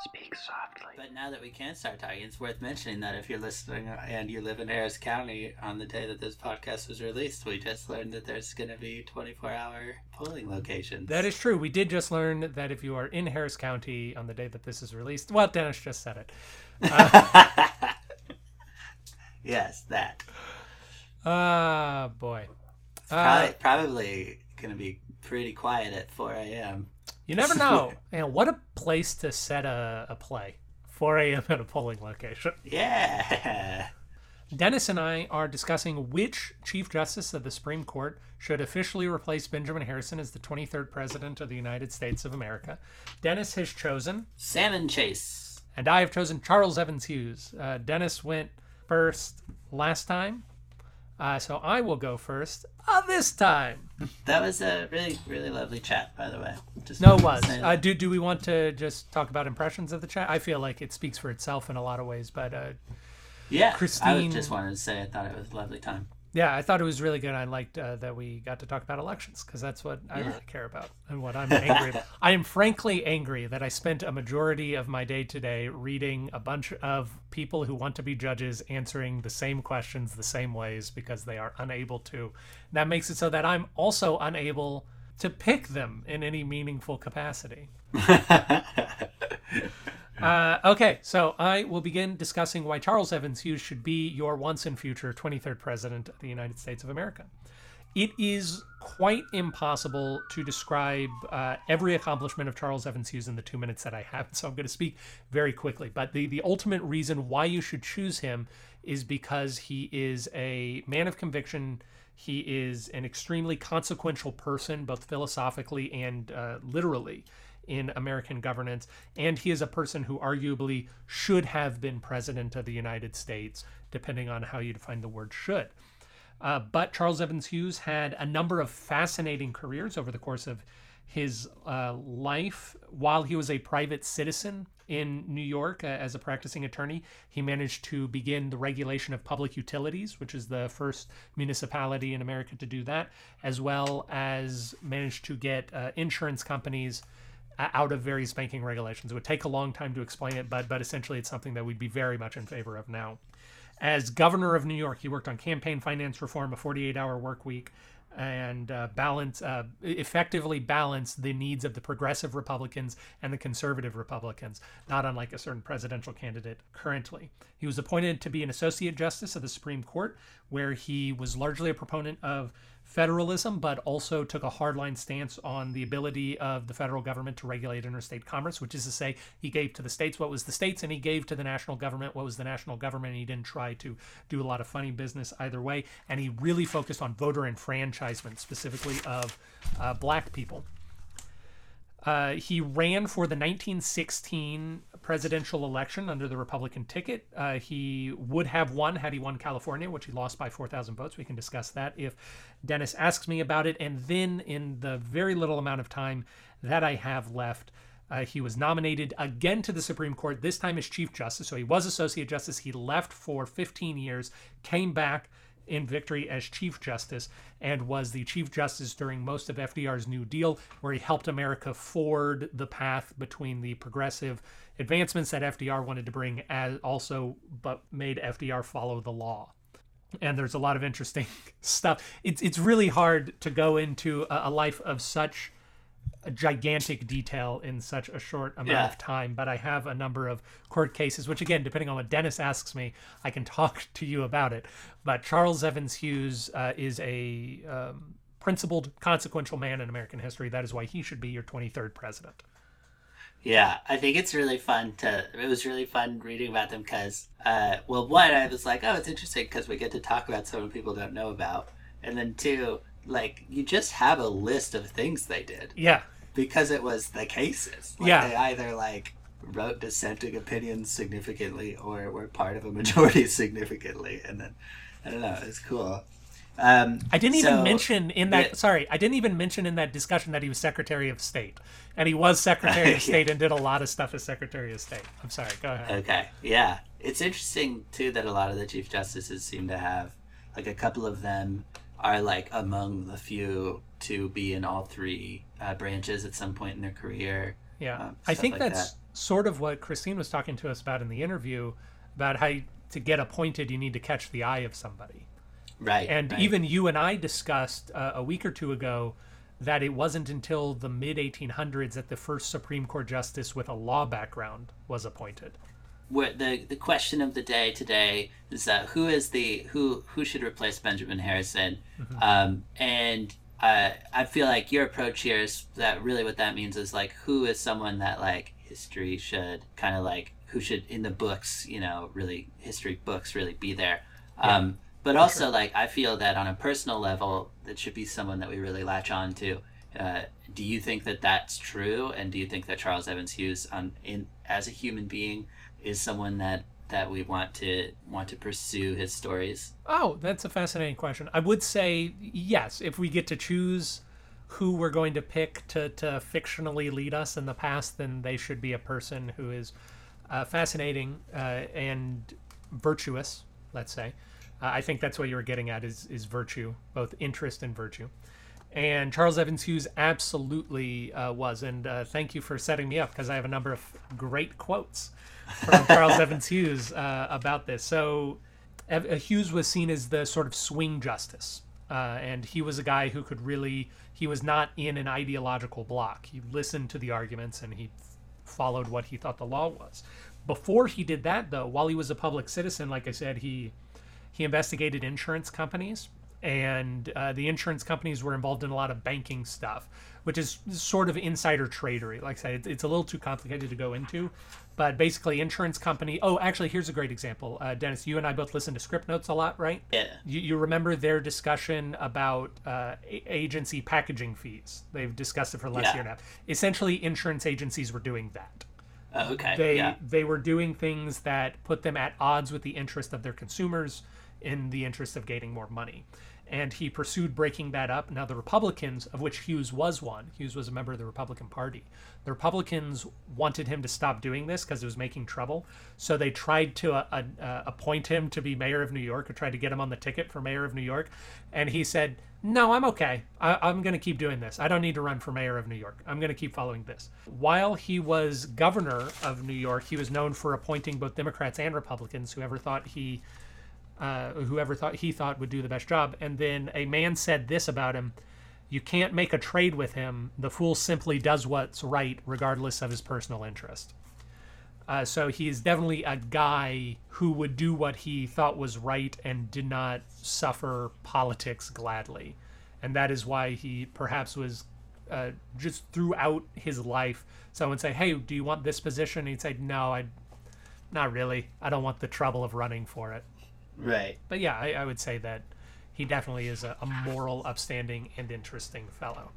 Speak softly. But now that we can start talking, it's worth mentioning that if you're listening and you live in Harris County on the day that this podcast was released, we just learned that there's going to be 24 hour polling locations. That is true. We did just learn that if you are in Harris County on the day that this is released, well, Dennis just said it. yes, that. Ah, boy. Uh, probably, probably going to be pretty quiet at 4 a.m. You never know. and what a place to set a, a play. 4 a.m. at a polling location. Yeah. Dennis and I are discussing which Chief Justice of the Supreme Court should officially replace Benjamin Harrison as the 23rd President of the United States of America. Dennis has chosen, Salmon Chase. and I have chosen Charles Evans Hughes. Uh, Dennis went first last time, uh, so I will go first uh, this time. That was a really, really lovely chat, by the way. Just No, it was. Uh, do, do we want to just talk about impressions of the chat? I feel like it speaks for itself in a lot of ways, but uh, yeah, I Christine- was just wanted to say I thought it was a lovely time. Yeah, I thought it was really good. I liked uh, that we got to talk about elections because that's what I really care about and what I'm angry about. I am frankly angry that I spent a majority of my day today reading a bunch of people who want to be judges answering the same questions the same ways because they are unable to. That makes it so that I'm also unable to pick them in any meaningful capacity. Uh, okay, so I will begin discussing why Charles Evans Hughes should be your once and future 23rd President of the United States of America. It is quite impossible to describe uh, every accomplishment of Charles Evans Hughes in the two minutes that I have, so I'm going to speak very quickly. But the, the ultimate reason why you should choose him is because he is a man of conviction. He is an extremely consequential person, both philosophically and uh, literally in American governance, and he is a person who arguably should have been president of the United States, depending on how you define the word should. Uh, but Charles Evans Hughes had a number of fascinating careers over the course of his uh, life. While he was a private citizen in New York uh, as a practicing attorney, he managed to begin the regulation of public utilities, which is the first municipality in America to do that, as well as managed to get uh, insurance companies out of various banking regulations. It would take a long time to explain it, but but essentially it's something that we'd be very much in favor of now. As governor of New York, he worked on campaign finance reform, a 48-hour work week, and uh, balance uh, effectively balance the needs of the progressive Republicans and the conservative Republicans, not unlike a certain presidential candidate currently. He was appointed to be an associate justice of the Supreme Court, where he was largely a proponent of federalism, but also took a hardline stance on the ability of the federal government to regulate interstate commerce, which is to say, he gave to the states what was the states, and he gave to the national government what was the national government. He didn't try to do a lot of funny business either way, and he really focused on voter enfranchisement, specifically of uh, black people. Uh, he ran for the 1916 presidential election under the Republican ticket. Uh, he would have won had he won California, which he lost by 4,000 votes. We can discuss that if Dennis asks me about it. And then, in the very little amount of time that I have left, uh, he was nominated again to the Supreme Court, this time as Chief Justice. So he was Associate Justice. He left for 15 years, came back in victory as Chief Justice and was the Chief Justice during most of FDR's New Deal, where he helped America ford the path between the progressive advancements that FDR wanted to bring, as also but made FDR follow the law. And there's a lot of interesting stuff. It's it's really hard to go into a, a life of such a gigantic detail in such a short amount Yeah. of time, but I have a number of court cases, which again, depending on what Dennis asks me, I can talk to you about it. But Charles Evans Hughes uh, is a um, principled, consequential man in American history. That is why he should be your 23rd president. Yeah, I think it's really fun to. It was really fun reading about them because, uh, well, one, I was like, oh, it's interesting because we get to talk about someone people don't know about, and then two, like you just have a list of things they did Yeah, because it was the cases. Like, Yeah. they either like wrote dissenting opinions significantly or were part of a majority significantly, and then I don't know, it's cool. Um, I didn't even mention in that. Sorry, I didn't even mention in that discussion that he was Secretary of State, and he was Secretary of. State and did a lot of stuff as Secretary of State. I'm sorry. Go ahead. Okay, yeah. It's interesting too that a lot of the chief justices seem to have like a couple of them are like among the few to be in all three uh, branches at some point in their career. Yeah, um, I think like that's that. sort of what Christine was talking to us about in the interview about how you, to get appointed, you need to catch the eye of somebody. Right. And right. even you and I discussed uh, a week or two ago that it wasn't until the mid 1800s that the first Supreme Court justice with a law background was appointed. Where the the question of the day today is that who is the who who should replace Benjamin Harrison, Mm-hmm. um, and uh, I feel like your approach here is that really what that means is like who is someone that like history should kind of like who should in the books you know really history books really be there, um, but also like I feel that on a personal level that should be someone that we really latch on to. Uh, do you think that that's true, and do you think that Charles Evans Hughes, on in as a human being, is someone that that we want to want to pursue his stories. Oh, that's a fascinating question. I would say yes, if we get to choose who we're going to pick to, to fictionally lead us in the past, then they should be a person who is uh, fascinating uh, and virtuous, let's say. Uh, I think that's what you were getting at is, is virtue, both interest and virtue. And Charles Evans Hughes absolutely uh, was. And uh, thank you for setting me up because I have a number of great quotes from Charles Evans Hughes uh, about this. So Ev- uh, Hughes was seen as the sort of swing justice. Uh, and he was a guy who could really, he was not in an ideological block. He listened to the arguments and he followed what he thought the law was. Before he did that, though, while he was a public citizen, like I said, he he investigated insurance companies, and uh, the insurance companies were involved in a lot of banking stuff, which is sort of insider tradery. Like I said, it's, a little too complicated to go into, but basically, insurance company. Oh, actually, here's a great example. Uh, Dennis, you and I both listen to Script Notes a lot, right? Yeah. You, you remember their discussion about uh, a- agency packaging fees? They've discussed it for the last Yeah. year and a half. Essentially, insurance agencies were doing that Oh, okay. they yeah. they were doing things that put them at odds with the interest of their consumers in the interest of gaining more money and he pursued breaking that up. Now the republicans of which hughes was one hughes was a member of the republican party the republicans wanted him to stop doing this because it was making trouble. So they tried to uh, uh, uh, appoint him to be mayor of new york or tried to get him on the ticket for mayor of new york. And he said no i'm okay. I- i'm going to keep doing this. I don't need to run for mayor of new york. I'm going to keep following this. While he was governor of new york he was known for appointing both democrats and republicans whoever thought he uh, whoever thought he thought would do the best job. And then a man said this about him: "You can't make a trade with him. The fool simply does what's right, regardless of his personal interest." Uh, so he is definitely a guy who would do what he thought was right and did not suffer politics gladly, and that is why he perhaps was uh, just throughout his life. Someone say, "Hey, do you want this position?" And he'd say, "No, I, not really. I don't want the trouble of running for it." Right. But yeah, I, I would say that he definitely is a, a moral, upstanding, and interesting fellow.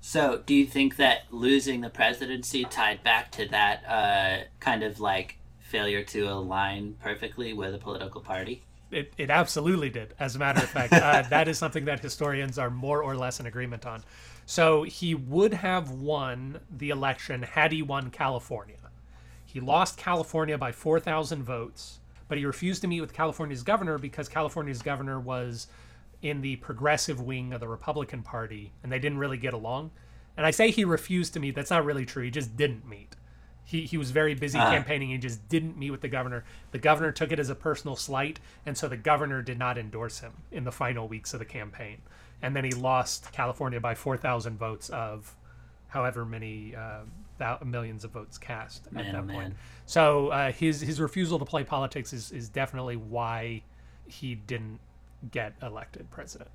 So, do you think that losing the presidency tied back to that uh, kind of like failure to align perfectly with a political party? It, it absolutely did. As a matter of fact, uh, that is something that historians are more or less in agreement on. So he would have won the election had he won California. He lost California by 4,000 votes, but he refused to meet with California's governor because California's governor was in the progressive wing of the Republican Party, and they didn't really get along. And I say he refused to meet. That's not really true. He just didn't meet. He, he was very busy campaigning. He just didn't meet with the governor. The governor took it as a personal slight, and so the governor did not endorse him in the final weeks of the campaign. And then he lost California by 4,000 votes of however many uh, millions of votes cast at that oh, man. point. So uh, his his refusal to play politics is, is definitely why he didn't get elected president.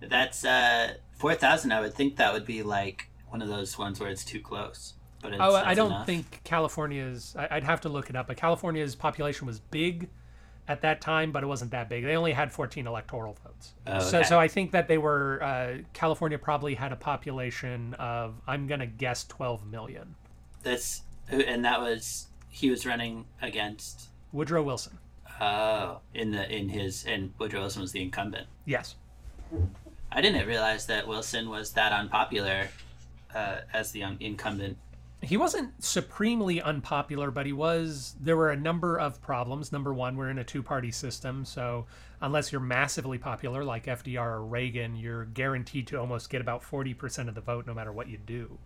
That's uh, 4,000. I would think that would be like one of those ones where it's too close. But it's, Oh, I don't enough. think California's. I- I'd have to look it up. But California's population was big at that time, but it wasn't that big. They only had 14 electoral votes. Oh, So, so I think that they were. Uh, California probably had a population of. I'm gonna guess 12 million. This, and that was he was running against. Woodrow Wilson. Oh, in the in his and Woodrow Wilson was the incumbent. Yes. I didn't realize that Wilson was that unpopular uh, as the un- incumbent. he wasn't supremely unpopular, but he was. There were a number of problems. Number one, we're in a two party system. So, unless you're massively popular like FDR or Reagan, you're guaranteed to almost get about 40% of the vote no matter what you do.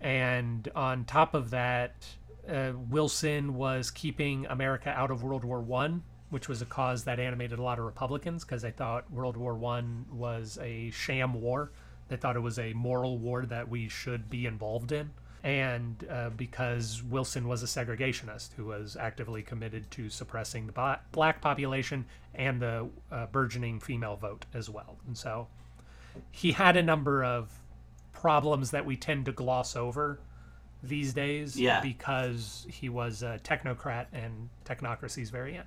And on top of that, uh, Wilson was keeping America out of World War One, which was a cause that animated a lot of Republicans because they thought World War One was a sham war. They thought it was a moral war that we should be involved in, and uh, because Wilson was a segregationist who was actively committed to suppressing the black population and the uh, burgeoning female vote as well. And so he had a number of problems that we tend to gloss over these days Yeah. because he was a technocrat and technocracy's variant.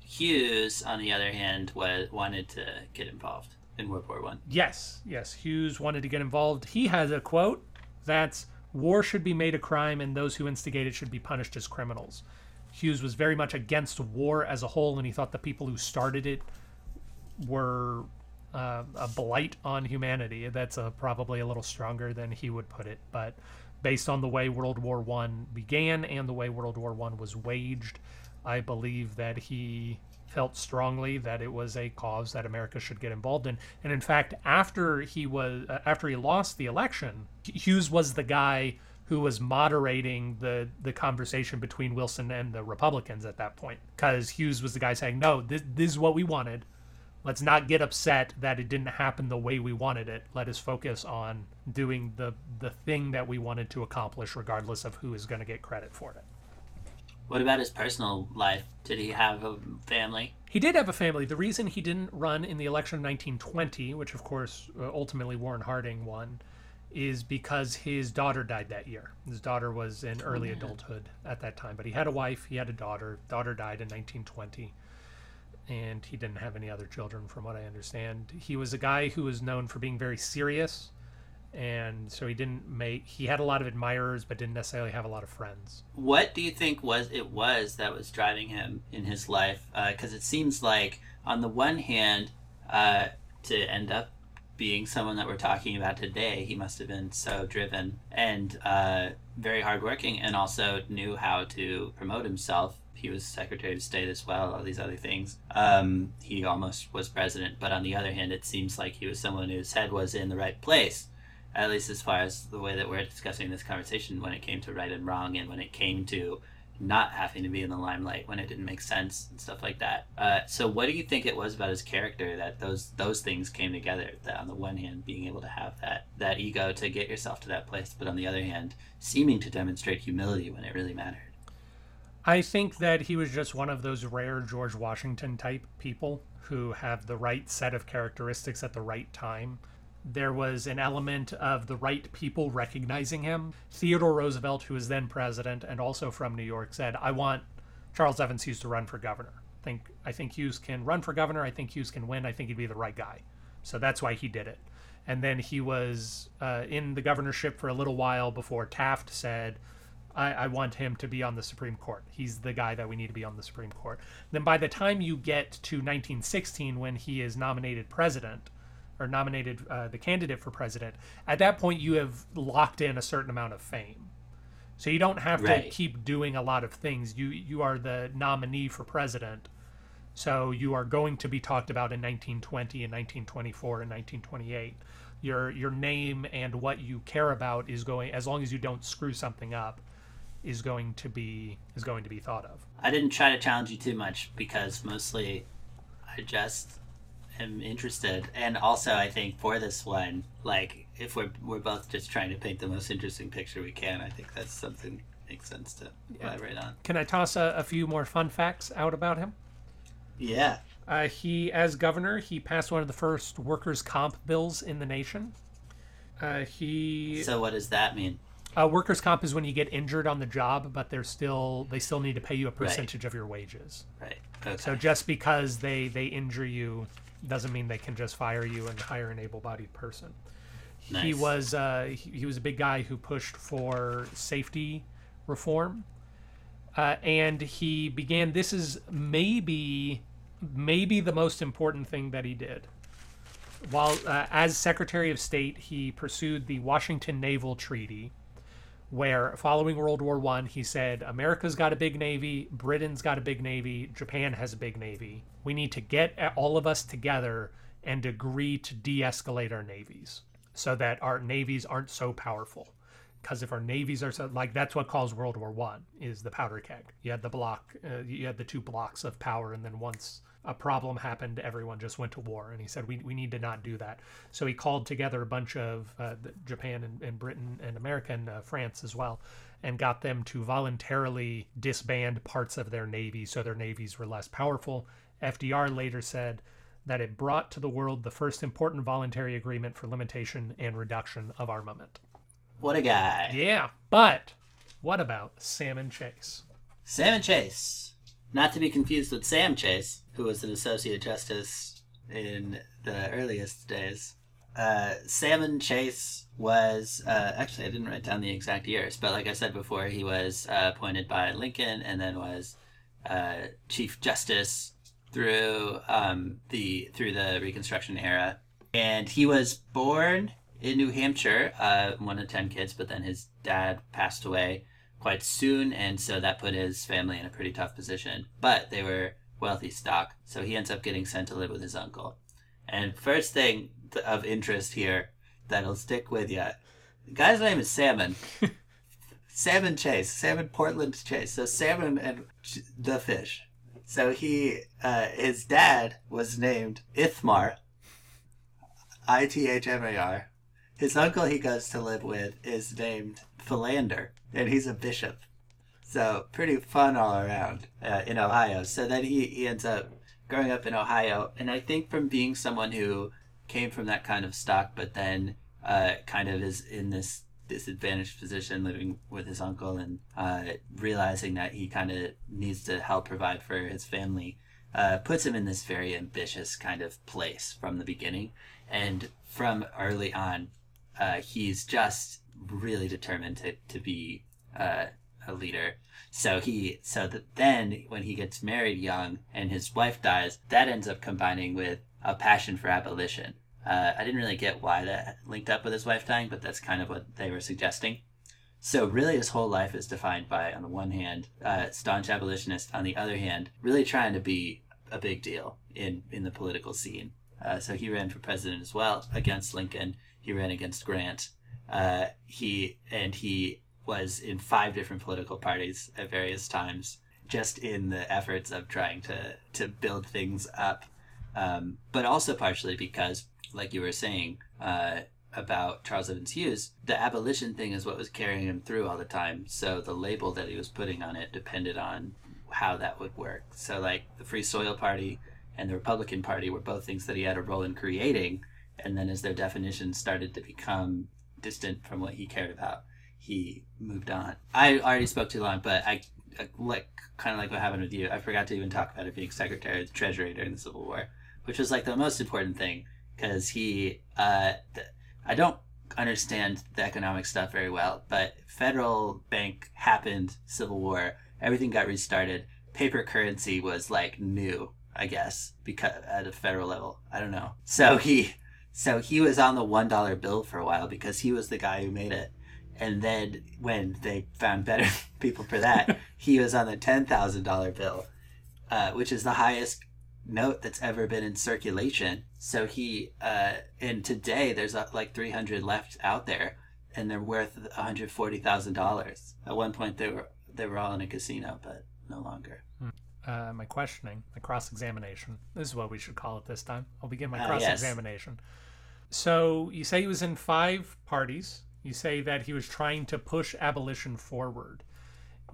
Hughes, on the other hand, was wanted to get involved in World War One. Yes, yes, Hughes wanted to get involved. He has a quote that's war should be made a crime and those who instigate it should be punished as criminals. Hughes was very much against war as a whole and he thought the people who started it were uh, a blight on humanity. That's a, probably a little stronger than he would put it, but based on the way World War One began and the way World War One was waged, I believe that he felt strongly that it was a cause that America should get involved in. And in fact, after he was uh, after he lost the election, Hughes was the guy who was moderating the the conversation between Wilson and the Republicans at that point because Hughes was the guy saying, "No, this, this is what we wanted." Let's not get upset that it didn't happen the way we wanted it. Let us focus on doing the the thing that we wanted to accomplish, regardless of who is going to get credit for it. What about his personal life? Did he have a family? He did have a family. The reason he didn't run in the election of 1920, which of course uh, ultimately Warren Harding won, is because his daughter died that year. His daughter was in early adulthood at that time, but he had a wife, he had a daughter. Daughter died in 1920 and he didn't have any other children from what I understand. He was a guy who was known for being very serious and so he didn't make he had a lot of admirers but didn't necessarily have a lot of friends. What do you think was it was that was driving him in his life? Because it seems like on the one hand, uh, to end up being someone that we're talking about today, he must have been so driven and uh, very hardworking, and also knew how to promote himself he was Secretary of State as well, all these other things. Um, he almost was president, but on the other hand, it seems like he was someone whose head was in the right place, at least as far as the way that we're discussing this conversation when it came to right and wrong and when it came to not having to be in the limelight when it didn't make sense and stuff like that. Uh, so, what do you think it was about his character that those those things came together? That on the one hand, being able to have that that ego to get yourself to that place, but on the other hand, seeming to demonstrate humility when it really mattered. I think that he was just one of those rare George Washington type people who have the right set of characteristics at the right time. There was an element of the right people recognizing him. Theodore Roosevelt, who was then president and also from New York, said, "I want Charles Evans Hughes to run for governor. I think I think Hughes can run for governor. I think Hughes can win. I think he'd be the right guy." So that's why he did it. And then he was uh, in the governorship for a little while before Taft said, I, I, want him to be on the Supreme Court. He's the guy that we need to be on the Supreme Court. Then by the time you get to 1916, when he is nominated president, or nominated uh, the candidate for president, at that point you have locked in a certain amount of fame. So you don't have right. to keep doing a lot of things. You you are the nominee for president. So you are going to be talked about in 1920 and 1924 and 1928. Your your name and what you care about is going as long as you don't screw something up is going to be is going to be thought of. I didn't try to challenge you too much because mostly I just am interested, and also I think for this one, like if we're we're both just trying to paint the most interesting picture we can, I think that's something makes sense to elaborate yeah. on. Can I toss a, a, few more fun facts out about him? Yeah. Uh, he, as governor, he passed one of the first workers' comp bills in the nation. Uh, he. So what does that mean? Uh, workers' comp is when you get injured on the job, but they're still they still need to pay you a percentage right. of your wages. Right. Okay. So just because they they injure you doesn't mean they can just fire you and hire an able-bodied person. Nice. He was uh, he, he, was a big guy who pushed for safety reform, uh, and he began. This is maybe maybe the most important thing that he did. While uh, as Secretary of State, he pursued the Washington Naval Treaty where following World War One, he said, America's got a big navy, Britain's got a big navy, Japan has a big navy. We need to get all of us together and agree to de escalate our navies so that our navies aren't so powerful. Because if our navies are so, like, that's what caused World War One is the powder keg. You had the block, uh, you had the two blocks of power, and then once a problem happened, everyone just went to war. And he said, we, we need to not do that. So he called together a bunch of uh, Japan and, and, Britain and America and uh, France as well, and got them to voluntarily disband parts of their navy so their navies were less powerful. FDR later said that it brought to the world the first important voluntary agreement for limitation and reduction of armament. What a guy. Yeah. But what about Salmon Chase? Salmon Chase. Not to be confused with Sam Chase who was an associate justice in the earliest days. Uh, Salmon Chase was uh, actually I didn't write down the exact years, but like I said before, he was uh, appointed by Lincoln and then was uh, Chief Justice through um, the through the Reconstruction era, and he was born in New Hampshire, uh, one of ten kids, but then his dad passed away quite soon, and so that put his family in a pretty tough position. But they were wealthy stock, so he ends up getting sent to live with his uncle. And first thing of interest here that'll stick with you, the guy's name is Salmon. Salmon Chase, Salmon Portland Chase. So Salmon and the fish. So he, uh, his dad was named Ithmar, I T H M A R. His uncle he goes to live with is named Philander, and he's a bishop. So pretty fun all around uh, in Ohio. So then he, he ends up growing up in Ohio, and I think from being someone who came from that kind of stock, but then uh, kind of is in this disadvantaged position living with his uncle and uh, realizing that he kind of needs to help provide for his family uh, puts him in this very ambitious kind of place from the beginning and from early on uh, he's just really determined to, to be uh, a leader so he so that then when he gets married young and his wife dies that ends up combining with a passion for abolition uh, I didn't really get why that linked up with his wife dying, but that's kind of what they were suggesting. So really, his whole life is defined by, on the one hand, uh, staunch abolitionist. On the other hand, really trying to be a big deal in in the political scene. Uh, so he ran for president as well against Lincoln. He ran against Grant. Uh, he and he was in five different political parties at various times, just in the efforts of trying to to build things up. Um, but also partially because like you were saying uh, about Charles Evans Hughes, the abolition thing is what was carrying him through all the time. So the label that he was putting on it depended on how that would work. So like the Free Soil Party and the Republican Party were both things that he had a role in creating, and then as their definitions started to become distant from what he cared about, he moved on. I already spoke too long, but I, I like kind of like what happened with you. I forgot to even talk about it being Secretary of the Treasury during the Civil War, which was like the most important thing because he uh, th- I don't understand the economic stuff very well, but federal bank happened, Civil War, everything got restarted. Paper currency was like new, I guess, because at a federal level. I don't know. So he so he was on the one dollar bill for a while because he was the guy who made it. And then when they found better people for that, he was on the ten thousand dollar bill, uh, which is the highest note that's ever been in circulation. So he, uh, and today there's uh, like 300 left out there, and they're worth 140 thousand dollars. At one point, they were they were all in a casino, but no longer. Uh, my questioning, my cross examination. This is what we should call it this time. I'll begin my Ah, cross yes. examination. So you say he was in five parties. You say that he was trying to push abolition forward.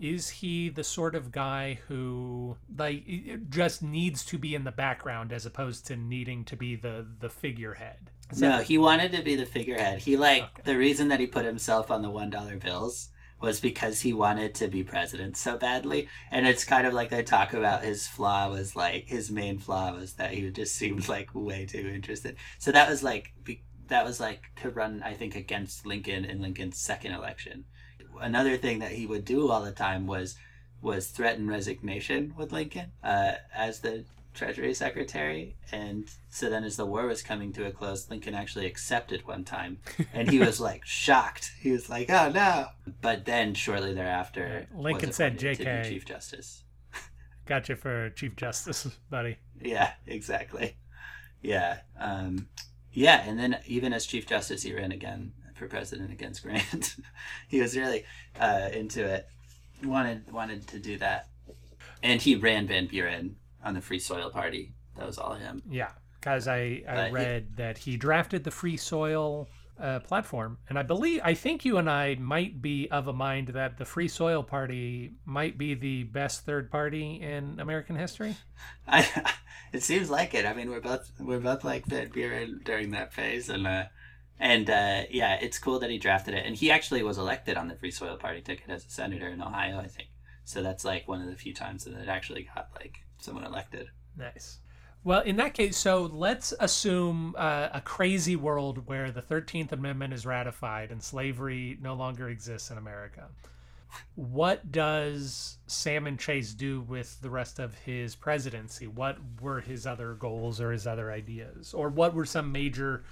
Is he the sort of guy who like just needs to be in the background as opposed to needing to be the the figurehead? Is No, that- he wanted to be the figurehead. He like Okay. the reason that he put himself on the one dollar bills was because he wanted to be president so badly. And it's kind of like they talk about his flaw was like his main flaw was that he just seemed like way too interested. So that was like be- that was like to run I think against Lincoln in Lincoln's second election. Another thing that he would do all the time was was threaten resignation with Lincoln uh, as the Treasury Secretary. And so then, as the war was coming to a close, Lincoln actually accepted one time. And he was like shocked. He was like, oh no. But then, shortly thereafter, Lincoln said, appointed to be "JK." Chief Justice. got you for Chief Justice, buddy. Yeah, exactly. Yeah. Um, yeah. And then, even as Chief Justice, he ran again for president against Grant. he was really uh, into it. Wanted wanted to do that. And he ran Van Buren on the Free Soil Party. That was all him. Yeah, because I, I Uh, he- read that he drafted the Free Soil uh, platform, and I believe I think you and I might be of a mind that the Free Soil Party might be the best third party in American history. I, it seems like it. I mean, we're both we're both like Van Buren during that phase, and uh, and uh, yeah, it's cool that he drafted it. And he actually was elected on the Free Soil Party ticket as a senator in Ohio, I think. So that's like one of the few times that it actually got like someone elected. Nice. Well, in that case, so let's assume uh, a crazy world where the 13th Amendment is ratified and slavery no longer exists in America. What does Salmon Chase do with the rest of his presidency? What were his other goals or his other ideas? Or what were some major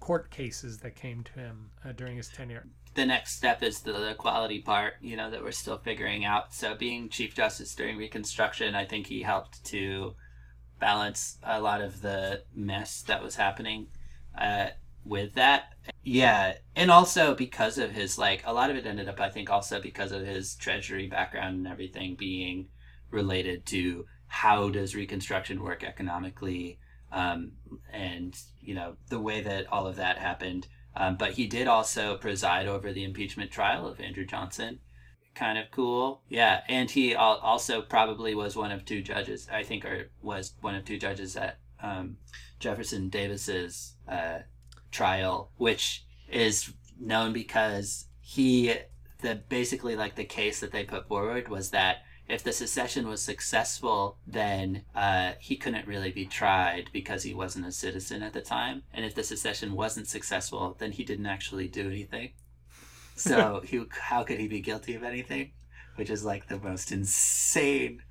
court cases that came to him uh, during his tenure? the next step is the, equality part, you know, that we're still figuring out. So, being Chief Justice during Reconstruction, I think he helped to balance a lot of the mess that was happening uh, with that. Yeah, and also because of his, like, a lot of it ended up, I think, also because of his Treasury background and everything being related to how does Reconstruction work economically, um, and you know the way that all of that happened. Um, but he did also preside over the impeachment trial of Andrew Johnson. Kind of cool, yeah. And he also probably was one of two judges, I think, or was one of two judges at um, Jefferson Davis's uh, trial, which is known because he the basically like the case that they put forward was that if the secession was successful, then uh, he couldn't really be tried because he wasn't a citizen at the time. And if the secession wasn't successful, then he didn't actually do anything. So he, how could he be guilty of anything? Which is like the most insane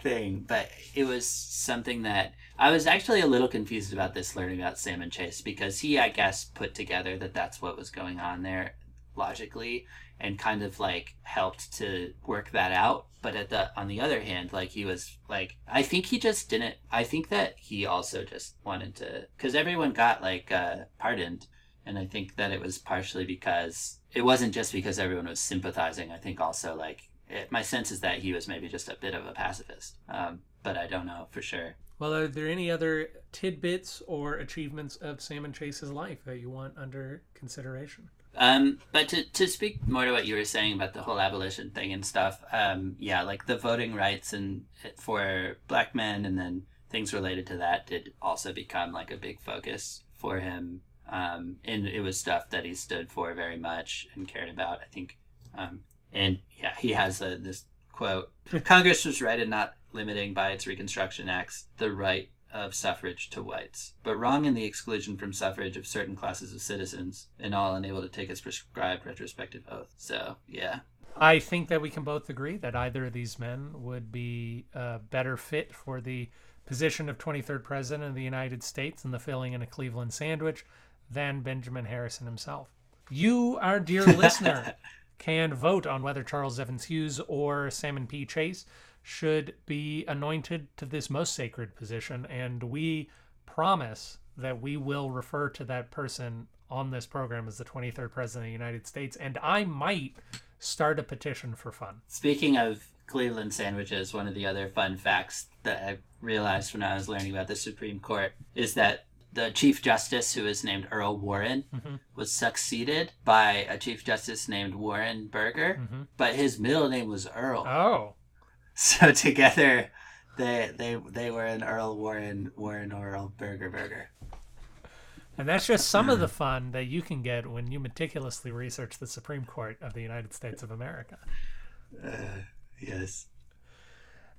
thing. But it was something that I was actually a little confused about this learning about Salmon Chase because he, I guess, put together that that's what was going on there logically and kind of like helped to work that out but at the on the other hand like he was like i think he just didn't i think that he also just wanted to because everyone got like uh pardoned and i think that it was partially because it wasn't just because everyone was sympathizing i think also like it, my sense is that he was maybe just a bit of a pacifist um, but i don't know for sure Well, are there any other tidbits or achievements of Salmon Chase's life that you want under consideration? Um, but to, to speak more to what you were saying about the whole abolition thing and stuff, um, yeah, like the voting rights and for black men and then things related to that did also become like a big focus for him. Um, and it was stuff that he stood for very much and cared about, I think. Um, and yeah, he has a, this quote Congress was right in not limiting by its Reconstruction Acts the right of suffrage to whites, but wrong in the exclusion from suffrage of certain classes of citizens, and all unable to take its prescribed retrospective oath. So, yeah. I think that we can both agree that either of these men would be a better fit for the position of 23rd President of the United States and the filling in a Cleveland sandwich than Benjamin Harrison himself. You, our dear listener, can vote on whether Charles Evans Hughes or Salmon P. Chase should be anointed to this most sacred position, and we promise that we will refer to that person on this program as the 23rd President of the United States, and I might start a petition for fun. Speaking of Cleveland sandwiches, one of the other fun facts that I realized when I was learning about the Supreme Court is that the Chief Justice, who is named Earl Warren, Mhm. was succeeded by a Chief Justice named Warren Burger, Mhm. but his middle name was Earl. Oh, So together, they they they were an Earl Warren Warren Earl Burger Burger. and that's just some of the fun that you can get when you meticulously research the Supreme Court of the United States of America. Yes.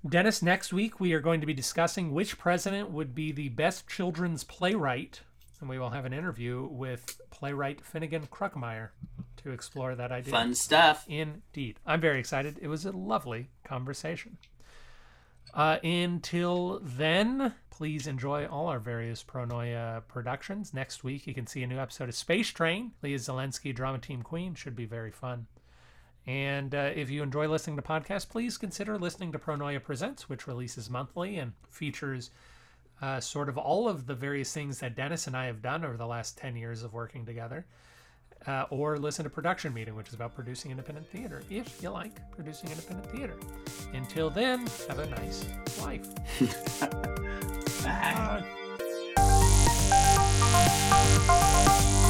Dennis, next week we are going to be discussing which president would be the best children's playwright, and we will have an interview with playwright Finegan Kruckemeyer to explore that idea. Fun stuff. Indeed. I'm very excited. It was a lovely conversation. Uh, until then, please enjoy all our various Pronoia productions. Next week, you can see a new episode of Space Train. Leah Zelensky, Drama Team Queen. Should be very fun. And uh, if you enjoy listening to podcasts, please consider listening to Pronoia Presents, which releases monthly and features uh, sort of all of the various things that Dennis and I have done over the last 10 years of working together uh, or listen to Production Meeting, which is about producing independent theater, if you like producing independent theater. Until then, have a nice life. Bye. Bye.